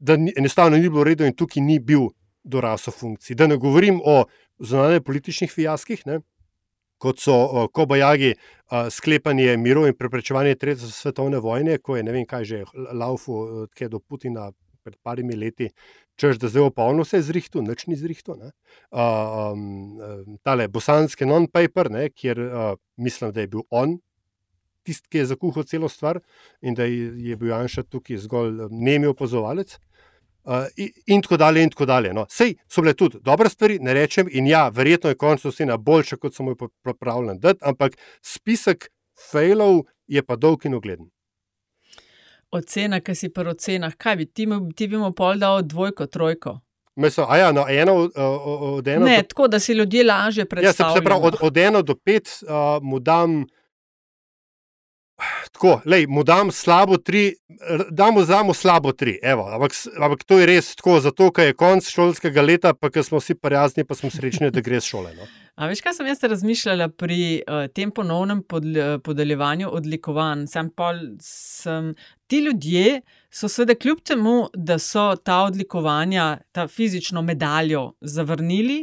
da ni, enostavno ni bilo redo in tukaj ni bil dorasel funkciji. Da ne govorim o zunanjih političnih fijaskih, ne, kot so Kobajagi, sklepanje mirov in preprečevanje Tretje svetovne vojne, ko je ne vem kaj že laufu do Putina pred parimi leti, češ da zdaj opolno vse zrihtu, nič ni zrihtu. Uh, um, um, tale bosanski non-paper, ne, kjer uh, mislim, da je bil on tisti, ki je zakuhal celo stvar in da je, je bil Janša tukaj zgolj nemi opazovalec. Uh, in, in tako dalje, in tako dalje. No. Sej so bile tudi dobre stvari, ne rečem, in ja, verjetno je končno vse na boljše, kot sem jih pripravljen dati, ampak spisek failov je pa dolg in ogleden. Ocena, ki si pri ocenah, kaj bi ti, ti bi mu pol dal dvojko, trojko? Meso, a ja, no, eno od, eno Ne, do, tako da si ljudje lažje ja, se, predstavljajo. se pravi, od, od eno do pet uh, mu dam. Tako, lej, mu dam slabo tri, r- dam mu slabo tri, evo, ampak, ampak to je res tako, zato ker je konc šolskega leta, pa ker smo vsi prijazni, pa smo srečni, da gre šole. No. A veš, kaj sem jaz razmišljala pri uh, tem ponovnem podl, podeljevanju odlikovanj? Sam pol sem, ti ljudje so seveda kljub temu, da so ta odlikovanja, ta fizično medaljo zavrnili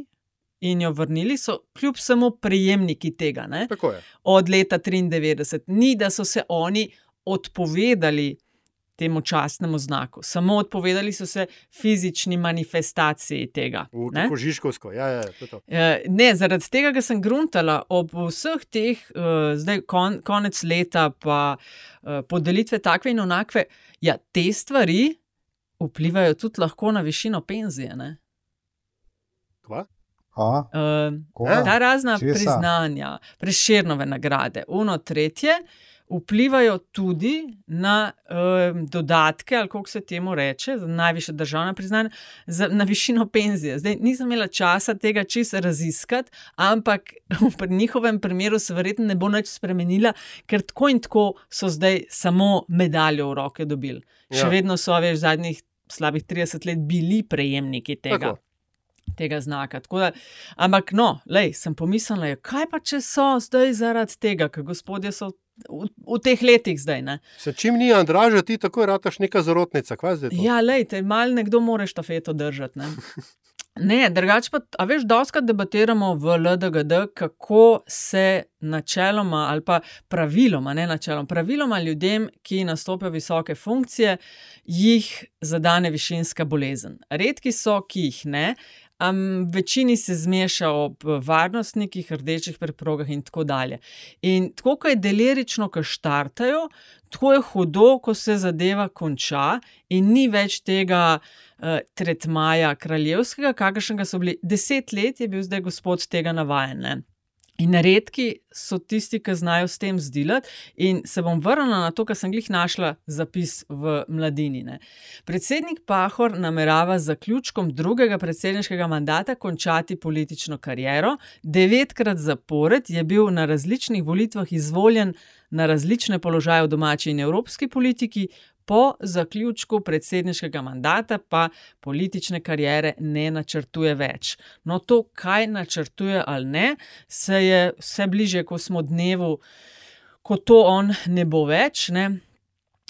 in jo vrnili, so kljub samo prejemniki tega. Ne? Od leta 93. Ni, da so se oni odpovedali temu častnemu znaku, samo odpovedali so se fizični manifestaciji tega. Tako Žižkovsko, ja, ja, to je to. Eh, Ne, zaradi tega, ker sem gruntala ob vseh teh, uh, zdaj kon, konec leta, pa uh, podelitve takve in onakve, ja, te stvari vplivajo tudi lahko na višino penzije. Ne? Kva? A, Uh, ta razna Česa? priznanja, preširnove nagrade, uno, tretje, vplivajo tudi na um, dodatke, ali kako se temu reče, za najviše državna priznanja, za, na višino penzije. Zdaj nisem imela časa tega čisto raziskati, ampak v njihovem primeru se verjetno ne bo nič spremenila, ker tako in tako so zdaj samo medaljo v roke dobili. Še Ja. vedno so, veš, zadnjih slabih 30 let bili prejemniki tega Tako. Tega znaka. Tako Da, ampak, no, lej, sem pomislila, ja, kaj pa če so zdaj zaradi tega, ker gospodje so v, v teh letih zdaj. Ne? Se čim ni Andraža, ti takoj rataš neka zarotnica? Ja, lej, te mal nekdo more štafeto držati. Ne? Ne, drugače pa, a veš, doskrat debatiramo v LDGD, kako se načeloma ali pa praviloma, ne načeloma, praviloma ljudem, ki nastopijo visoke funkcije, jih zadane višinska bolezen. Redki so, ki jih ne. Um, večini se zmeša ob varnostnikih, rdečih preprogah in tako dalje. In tako, ko je delirično, ko štartajo, tako je hudo, ko se zadeva konča in ni več tega uh, tretmaja kraljevskega, kakršnega so bili deset let, je bil zdaj gospod tega navajen. Ne? In redki so tisti, ki znajo s tem zdilati, in se bom vrnila na to, kar sem jih našla zapis v mladini. Ne. Predsednik Pahor namerava z zaključkom drugega predsedniškega mandata končati politično kariero. Devetkrat zapored je bil na različnih volitvah izvoljen na različne položaje v domači in evropski politiki, po zaključku predsedniškega mandata pa politične kariere ne načrtuje več. No, to, kaj načrtuje ali ne, se je vse bliže, ko smo dnevu, ko to on ne bo več. Ne,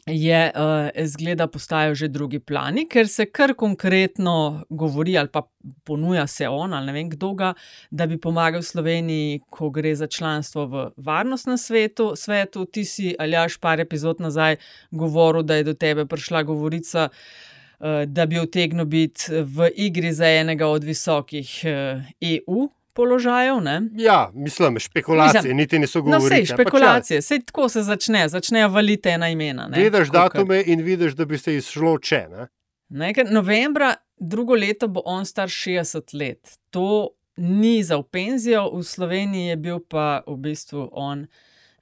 Je, uh, zgleda, postajajo že drugi plani, ker se kar konkretno govori, ali pa ponuja se on, ali ne vem kdo ga, da bi pomagal Sloveniji, ko gre za članstvo v varnostnem svetu. svetu. Ti si, Aljaš, par epizod nazaj govoril, da je do tebe prišla govorica, uh, da bi utegnil biti v igri za enega od visokih uh, EU položajev. Ne? Ja, mislim, špekulacije, Mislim, niti niso No, govorili. sej, špekulacije, sej tako se začne, začnejo valiti ena imena. ne, Gledaš tako datume in vidiš, da bi se izšlo če. Ne? Ne, novembra drugo leto bo on star 60 let. To ni za v penzijo, v Sloveniji je bil pa v bistvu on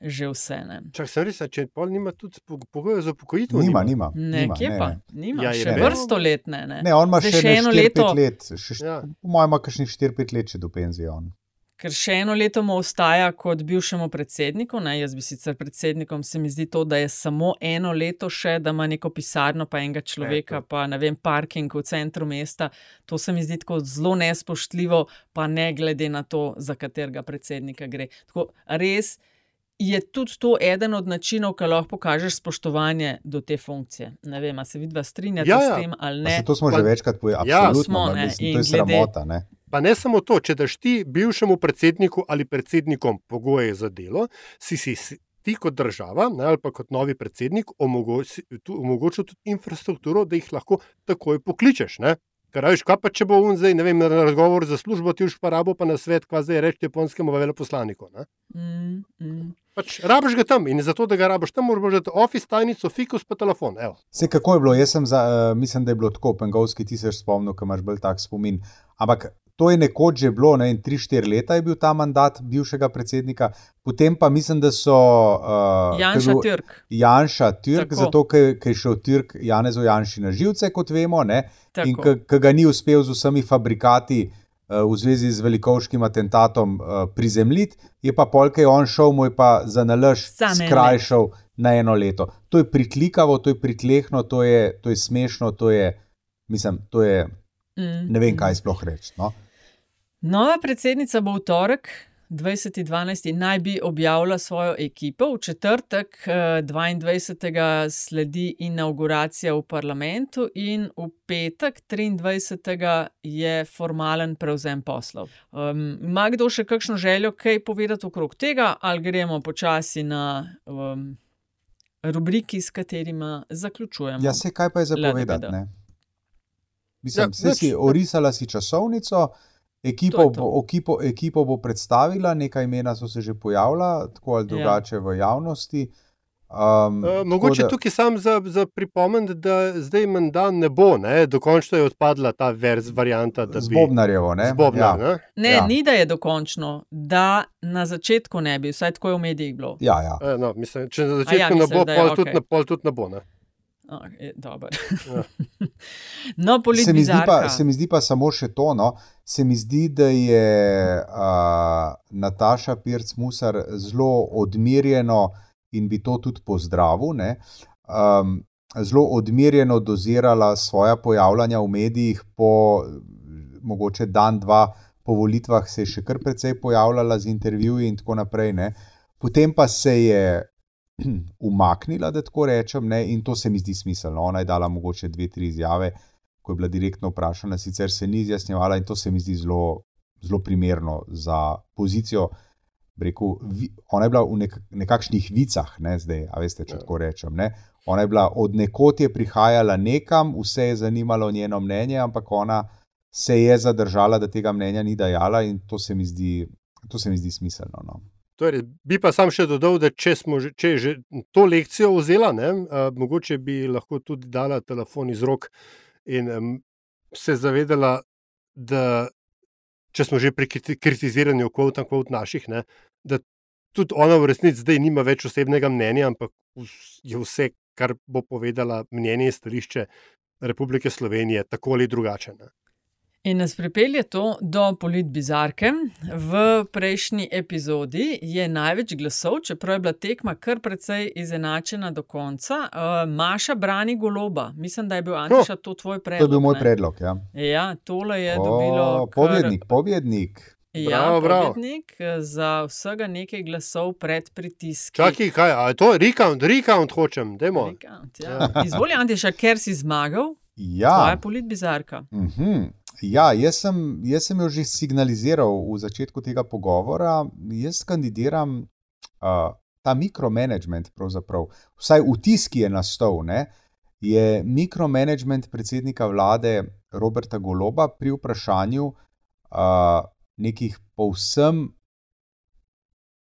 že vse. Ne, Čak res, če pol nima tudi po- pogojev za upokojitev. Nima, nima. ne nima, kje ne, pa? ne. Nima, Ja, je še res. vrsto let ne. ne. Ne, on ima še, še eno 4-5 leto. let. Še, Ja. Po mojem, ima kakšnih 4-5 let še do penzije. On. Ker še eno leto mu ostaja kot bivšemu predsedniku. Ne? Jaz bi sicer predsednikom, se mi zdi to, da je samo eno leto še, da ima neko pisarno, pa enega človeka, Eto. pa ne vem, parking v centru mesta. To se mi zdi tako zelo nespoštljivo, pa ne glede na to, za katerega predsednika gre. Tako, res je tudi to eden od načinov, ki lahko pokažeš spoštovanje do te funkcije. Ne vem, a se vidva strinjate Ja, s ja. tem ali ne. To smo Pa- že večkrat povedali. Ja, Absolutno, smo, no, ne, mislim, to je glede- sramota. Ne? Pa ne samo to, če daš ti bivšemu predsedniku ali predsednikom pogoje za delo, si si s- ti kot država ne, ali pa kot novi predsednik omogočil tudi infrastrukturo, da jih lahko takoj pokličeš. Ne? Ker veš, kaj pa če bo on zdaj, ne vem, na razgovor za službo, ti už pa rabo pa na svet, kaj zdaj reči japonskemu veleposlaniku. Mm, mm. Pač rabiš ga tam in zato, da ga rabiš tam, moraš imeti office tajnico, fikus pa telefon. Evo. Vse kako je bilo, jaz sem za, uh, mislim, da je bilo tako, pengovski ti se spomnil, ker imaš bolj tak spomin. Ampak to je nekoč že bilo, ne, 3-4 leta je bil ta mandat bivšega predsednika, potem pa mislim, da so. Uh, Janša Türk. Janša Türk, Tako. zato ker ker je šel Türk Janezu Janši na živce, kot vemo, ne, in Tako. ki ga ni uspel z vsemi fabrikati. uh, V zvezi z velikovskim atentatom uh, prizemljiti, je pa polkaj on šel, mu je pa za nalož skrajšal na eno leto. To je priklikavo, to je pritlehno, to je, to je smešno, to je, mislim, to je, Mm, ne vem, kaj sploh reči. No? Nova predsednica bo v torek, 20.12., naj bi objavila svojo ekipo, v četrtek, eh, 22. sledi inauguracija v parlamentu, in v petek, 23. je formalen prevzem poslov. Um, ima kdo še kakšno željo, kaj povedati okrog tega, ali gremo počasi na um, rubriki, s katerima zaključujemo? Ja, se kaj pa je zapovedati? Mislim, Ja, ja, nič. si orisala si časovnico, ekipo, To to. bo, ekipo, ekipo bo predstavila, nekaj imena so se že pojavila, tako ali Ja. drugače v javnosti. Um, Uh, mogoče da- tukaj sam za, za pripomniti, da zdaj menda ne bo, ne? dokončno je odpadla ta verz varianta. bi- Bobnarjevo, ne? Z Bobnar, Ja. ne? Ne, Ja. ja. ni da je dokončno, da na začetku ne bi, vsaj tako je v medijih bilo. Ja, ja. E, No, mislim, če na A ja, začetku ne bo, da je pol, okej. tudi, pol tudi ne bo. Ne? Oh, je. Ja. no, Se mi, zdi pa, se mi zdi pa samo še to. No? Se mi zdi, da je uh, Nataša Pirc Musar zelo odmirjeno in bi to tudi pozdravil. ne, Um, zelo odmirjeno dozirala svoja pojavljanja v medijih, po mogoče dan, dva po volitvah se je še kar precej pojavljala z intervjuji in tako naprej. Ne. Potem pa se je umaknila, da tako rečem, ne, in to se mi zdi smiselno. Ona je dala mogoče dve, tri izjave, ko je bila direktno vprašana, sicer se ni izjasnjevala in to se mi zdi zelo, zelo primerno za pozicijo. Rekel, vi, ona je bila v nek, nekakšnih vicah, ne, zdaj, a veste, če tako rečem. Ne. Ona je bila od nekod je prihajala nekam, vse je zanimalo njeno mnenje, ampak ona se je zadržala, da tega mnenja ni dajala, in to se mi zdi, to se mi zdi smiselno. No. Torej, bi pa sam še dodal, da če, smo že, če je že to lekcijo vzela, ne, uh, mogoče bi lahko tudi dala telefon iz rok in um, se zavedala, da če smo že pri kriti- kritiziranju kvot in kvot naših, ne, da tudi ona v resnici zdaj nima več osebnega mnenja, ampak vs- je vse, kar bo povedala, mnenje in stališče Republike Slovenije, tako ali drugače. Ne. In nas pripelje to do politbizarke. V prejšnji epizodi je največ glasov, čeprav je bila tekma kar precej izenačena do konca. Uh, Maša brani goloba. Mislim, da je bil Antiša to tvoj To predlog. je bil moj ne? predlog. Ja. Ja, tole je O, dobilo. kar- Pobjednik, pobjednik. Ja, Bravo, bravo. pobednik eh, za vsega nekaj glasov pred pritiskom. Čakaj, kaj, a je to recount, recount hočem, dajmo. Ja. Izvoli, Antiša, ker si zmagal, Ja. tvoja politbizarka. Mhm. Ja, jaz sem, jaz sem jo že signaliziral v začetku tega pogovora. Jaz kandidiram uh, ta mikromanagement, pravzaprav, vsaj vtis, ki je nastal, ne, je mikromanagement predsednika vlade Roberta Goloba pri vprašanju uh, nekih povsem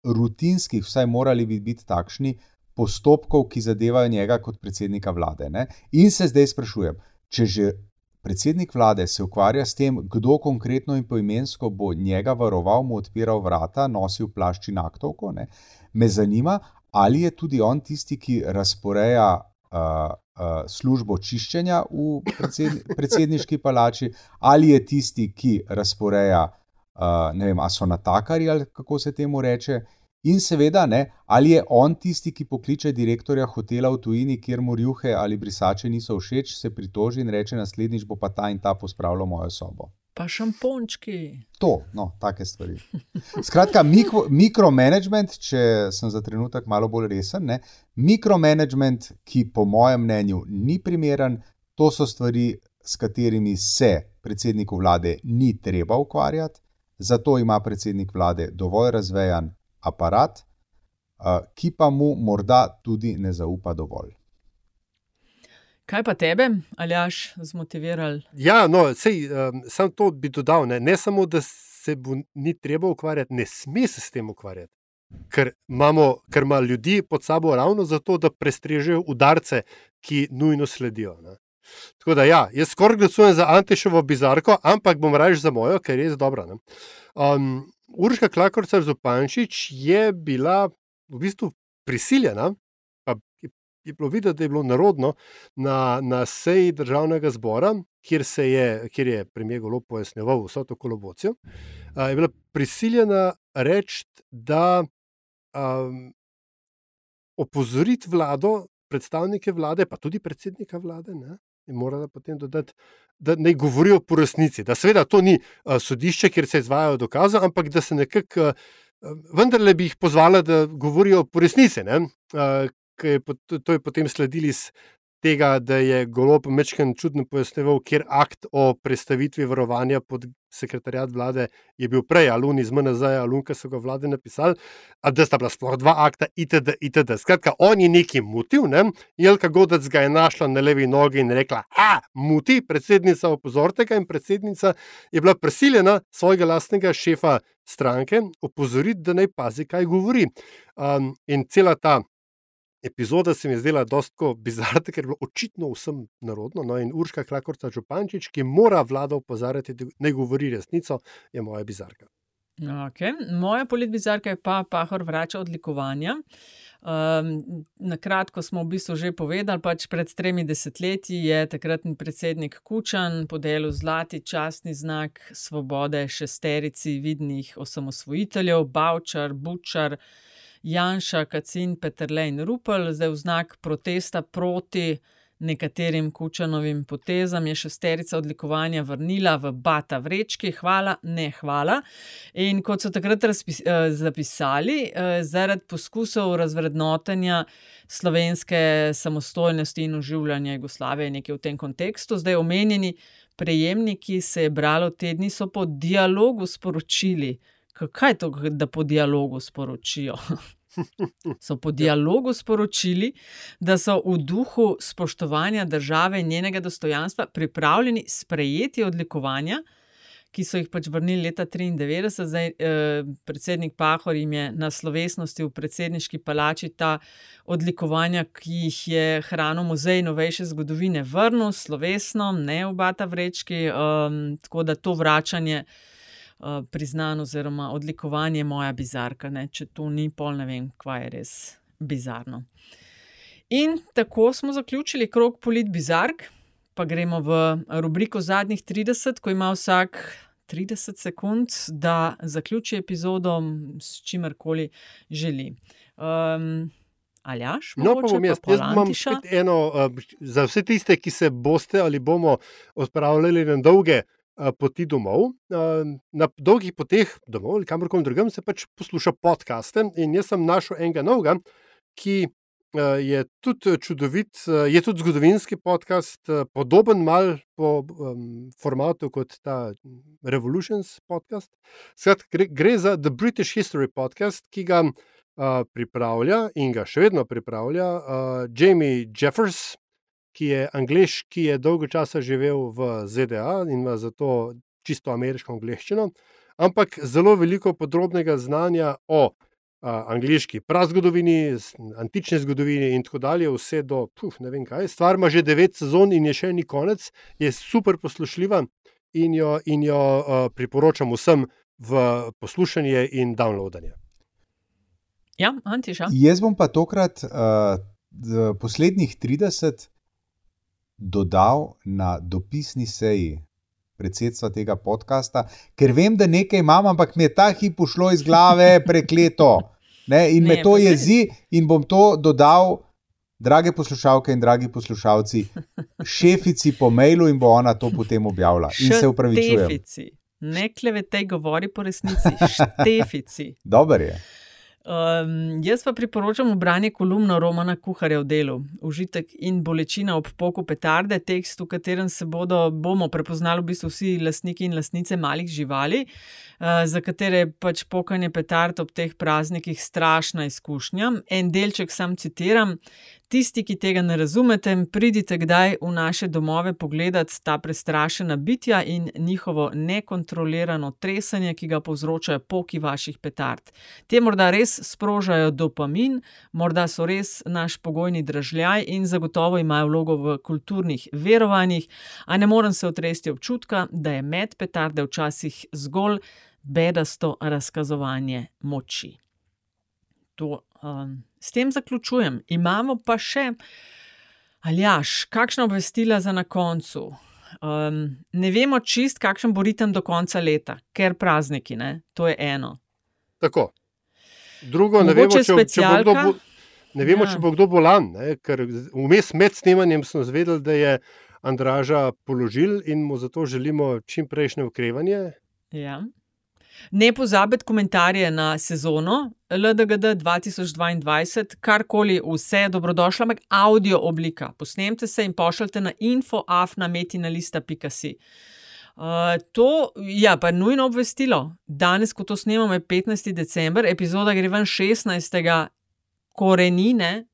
rutinskih, vsaj morali bi biti takšni, postopkov, ki zadevajo njega kot predsednika vlade. Ne. In se zdaj sprašujem, če že predsednik vlade se ukvarja s tem, kdo konkretno in poimensko bo njega varoval, mu odpiral vrata, nosil plašč in aktovko, ne, me zanima, ali je tudi on tisti, ki razporeja uh, uh, službo čiščenja v predsed, predsedniški palači, ali je tisti, ki razporeja, uh, ne vem, a so natakari ali kako se temu reče. In seveda, ne, ali je on tisti, ki pokliče direktorja hotela v tujini, kjer mu rjuhe ali brisače niso všeč, se pritoži in reče: Naslednjič bo pa ta in ta pospravljal mojo sobo. Pa šampončki. To, no, take stvari. Skratka, mikro, mikromanagement, če sem za trenutek malo bolj resen, ne, mikromanagement, ki po mojem mnenju ni primeren, to so stvari, s katerimi se predsedniku vlade ni treba ukvarjati, zato ima predsednik vlade dovolj razvejan aparat, ki pa mu morda tudi ne zaupa dovolj. Kaj pa tebe, Aljaš, zmotiviral? Ja, no, sej, um, sam to bi dodal. Ne, ne samo, da se bo ni treba ukvarjati, ne sme se s tem ukvarjati. Ker, imamo, ker ima ljudi pod sabo ravno zato, da prestrežejo udarce, ki nujno sledijo. Ne. Tako da, ja, jaz skoraj glasujem za Antišovo bizarko, ampak bom raje za mojo, ker je res dobra. Um, Urška Klakorca Zupančič je bila v bistvu prisiljena, pa je, bilo videti, da je bilo narodno, na, na seji državnega zbora, kjer, je, kjer je premijer Golo pojasnjeval vso to kolobocijo, je bila prisiljena reči, da um, opozoriti vlado, predstavnike vlade, pa tudi predsednika vlade, ne, je morala potem dodati, da ne govorijo po resnici. Da seveda to ni uh, sodišče, kjer se izvajajo dokaze, ampak da se nekako, vendarle bi jih pozvala, da govorijo po resnici. Uh, je, to je potem sledili iz tega, da je golo pomečken čudno pojasneval, kjer akt o predstavitvi varovanja pod sekretarjat vlade je bil prej, alun iz MNZ, alun, ki so ga vlade napisali, a da sta bila sploh dva akta, itd. itd. Skratka, on je neki motiv, ne? Jelka Godec ga je našla na levi nogi in rekla, a, muti, predsednica opozorite ga in predsednica je bila prisiljena svojega lastnega šefa stranke opozoriti, da naj pazi, kaj govori. Um, in cela ta epizoda se mi je zdela dosto bizarna, ker je bilo očitno vsem narodno. No, in Urška Krakorca Čupančič, ki mora vlada opozarjati, da ne govori resnico, je moja bizarka. Okay. Moja politbizarka je pa Pahor vrača odlikovanja. Um, na kratko smo v bistvu že povedali, pač pred tremi desetletji je takratni predsednik Kučan podelil zlati častni znak svobode šesterici vidnih osamosvojiteljev, Bavčar, Bučar, Janša, Kacin, Petrle in Rupel, zdaj v znak protesta proti nekaterim kučanovim potezam, je šesterica odlikovanja vrnila v Bata vrečki, hvala, ne hvala. In kot so takrat razpis, eh, zapisali, eh, zaradi poskusov razvrednotenja slovenske samostojnosti in oživljanja Jugoslavije, nekaj v tem kontekstu, zdaj omenjeni prejemniki se je bralo tedni, so po dialogu sporočili. Kaj je to, da po dialogu sporočijo? so po dialogu sporočili, da so v duhu spoštovanja države in njenega dostojanstva pripravljeni sprejeti odlikovanja, ki so jih pač vrnili leta 1993. Zdaj, eh, predsednik Pahor jim je na slovesnosti v predsedniški palači ta odlikovanja, ki jih je hranil muzej novejše zgodovine, vrnil slovesno, ne v Bata vrečki, eh, tako da to vračanje. Eh, priznan, oziroma odlikovanje moja bizarka. Ne? Če to ni pol, ne vem, kva je res bizarno. In tako smo zaključili krog polit bizark, pa gremo v rubriko zadnjih 30, ko ima vsak 30 sekund, da zaključi epizodo s čimerkoli želi. Um, Aljaš, no, pa bom jaz, jaz imam eno, uh, za vse tiste, ki se boste ali bomo odpravljali na dolge uh, poti domov. Na dolgih poteh domov ali kamorkoli drugam se pač posluša podcaste. In jaz sem našel enega novega, ki je tudi čudovit, je tudi zgodovinski podcast, podoben mal po um, formatu kot ta Revolutions podcast. Skratka, gre, gre za The British History podcast, ki ga uh, pripravlja in ga še vedno pripravlja uh, Jamie Jeffers, ki je angliš, ki je dolgo časa živel v ZDA in ima zato čisto ameriško angliščino, ampak zelo veliko podrobnega znanja o a, angliški prazgodovini, antični zgodovini in tako dalje, vse do puf, ne vem kaj. Stvar ima že devet sezon in je še ni konec, je super poslušljiva in jo, in jo a, priporočam vsem v poslušanje in downloadanje. Ja, Antiša. Jaz bom pa tokrat uh, poslednjih 30 dodal na dopisni seji predsedstva tega podcasta, ker vem, da nekaj imam, ampak mi je ta hip ušlo iz glave, prekleto. Ne, in ne, me to jezi, in bom to dodal, drage poslušalke in dragi poslušalci, šefici po mailu, in bo ona to potem objavila. In se upravičujem. Štefici, ne klevete, govori po resnici, štefici. Dobro je. Um, jaz pa priporočam branje kolumno Romana Kuharja v delu Užitek in bolečina ob poku petarde, tekst, v katerem se bodo, bomo prepoznali v bistvu vsi lastniki in lastnice malih živali, uh, za katere je pač pokanje petard ob teh praznikih strašna izkušnja. En delček sam citiram: Tisti, ki tega ne razumete, pridite kdaj v naše domove pogledat ta prestrašena bitja in njihovo nekontrolirano tresanje, ki ga povzročajo poki vaših petard. Te morda res sprožajo dopamin, morda so res naš pogojni dražljaj in zagotovo imajo vlogo v kulturnih verovanjih, a ne morem se otresti občutka, da je met petarde včasih zgolj bedasto razkazovanje moči. To, um, s tem zaključujem. Imamo pa še, aljaš, kakšno obvestila za na koncu. Um, ne vemo čist, kakšen bo ritem do konca leta, ker prazniki, ne? to je eno. Tako. Drugo, ne vemo, če, če bo kdo, bo, ne vemo, ja. če bo kdo bolan, ne? ker vmes med snemanjem smo zvedeli, da je Andraža položil in mu zato želimo čim prejšnje ukrevanje. Ja. Ne pozabite komentarje na sezono LDGD 2022, karkoli, vse je dobrodošlo, ampak audio oblika. Posnemite se in pošljite na infoafnametinalista.si. Uh, to je ja, pa nujno obvestilo. Danes, ko to snemamo, je 15. december, epizoda gre ven 16. korenine,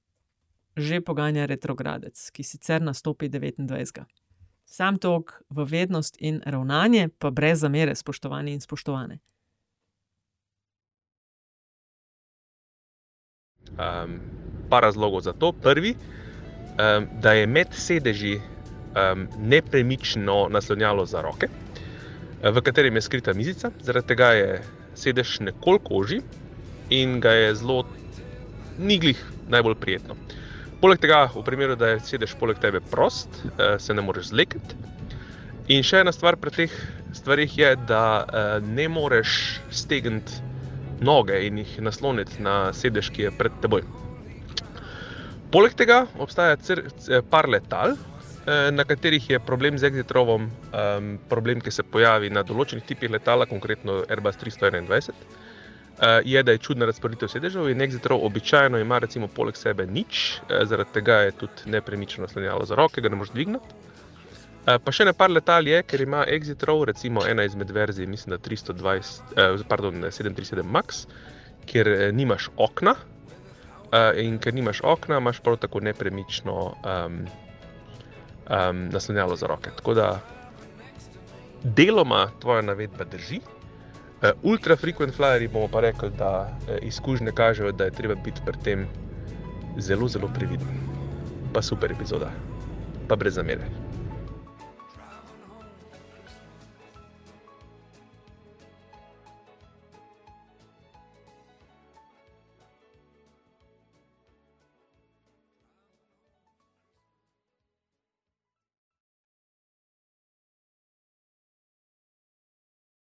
že poganja retrogradec, ki sicer nastopi 29. Sam tok v vednost in ravnanje, pa brez zamere, spoštovani in spoštovane. Um, par razlogov za to. Prvi, um, da je med sedeži um, nepremično naslonjalo za roke, v katerem je skrita mizica, zaradi tega je sedež nekoliko oži in ga je zelo niglih najbolj prijetno. Poleg tega, v primeru, da je sedež poleg tebe prost, se ne moreš zlekati. In še ena stvar pri teh stvarih je, da ne moreš stegniti noge in jih nasloniti na sedež, ki je pred teboj. Poleg tega obstaja par letal, eh, na katerih je problem z exitrovom, problem, ki se pojavi na določenih tipih letala, konkretno Airbus 321. Eh, je, da je čudna razporeditev sedežev in exitrov običajno ima recimo poleg sebe nič, eh, zaradi tega je tudi nepremično naslonjalo za roke, ga ne moreš dvigniti. Eh, pa še nekaj letal je, ker ima Exit Row, recimo ena izmed verzij, mislim, da 320, eh, pardon, 737 Max, kjer eh, nimaš okna. In ker nimaš okna, imaš prav tako nepremično um, um, naslonjalo za roke. Tako da deloma tvoja navedba drži. Uh, ultra frequent flyeri bomo pa rekli, da uh, izkušnje kažejo, da je treba biti pri tem zelo, zelo previden. Pa super epizoda, pa brez zamere.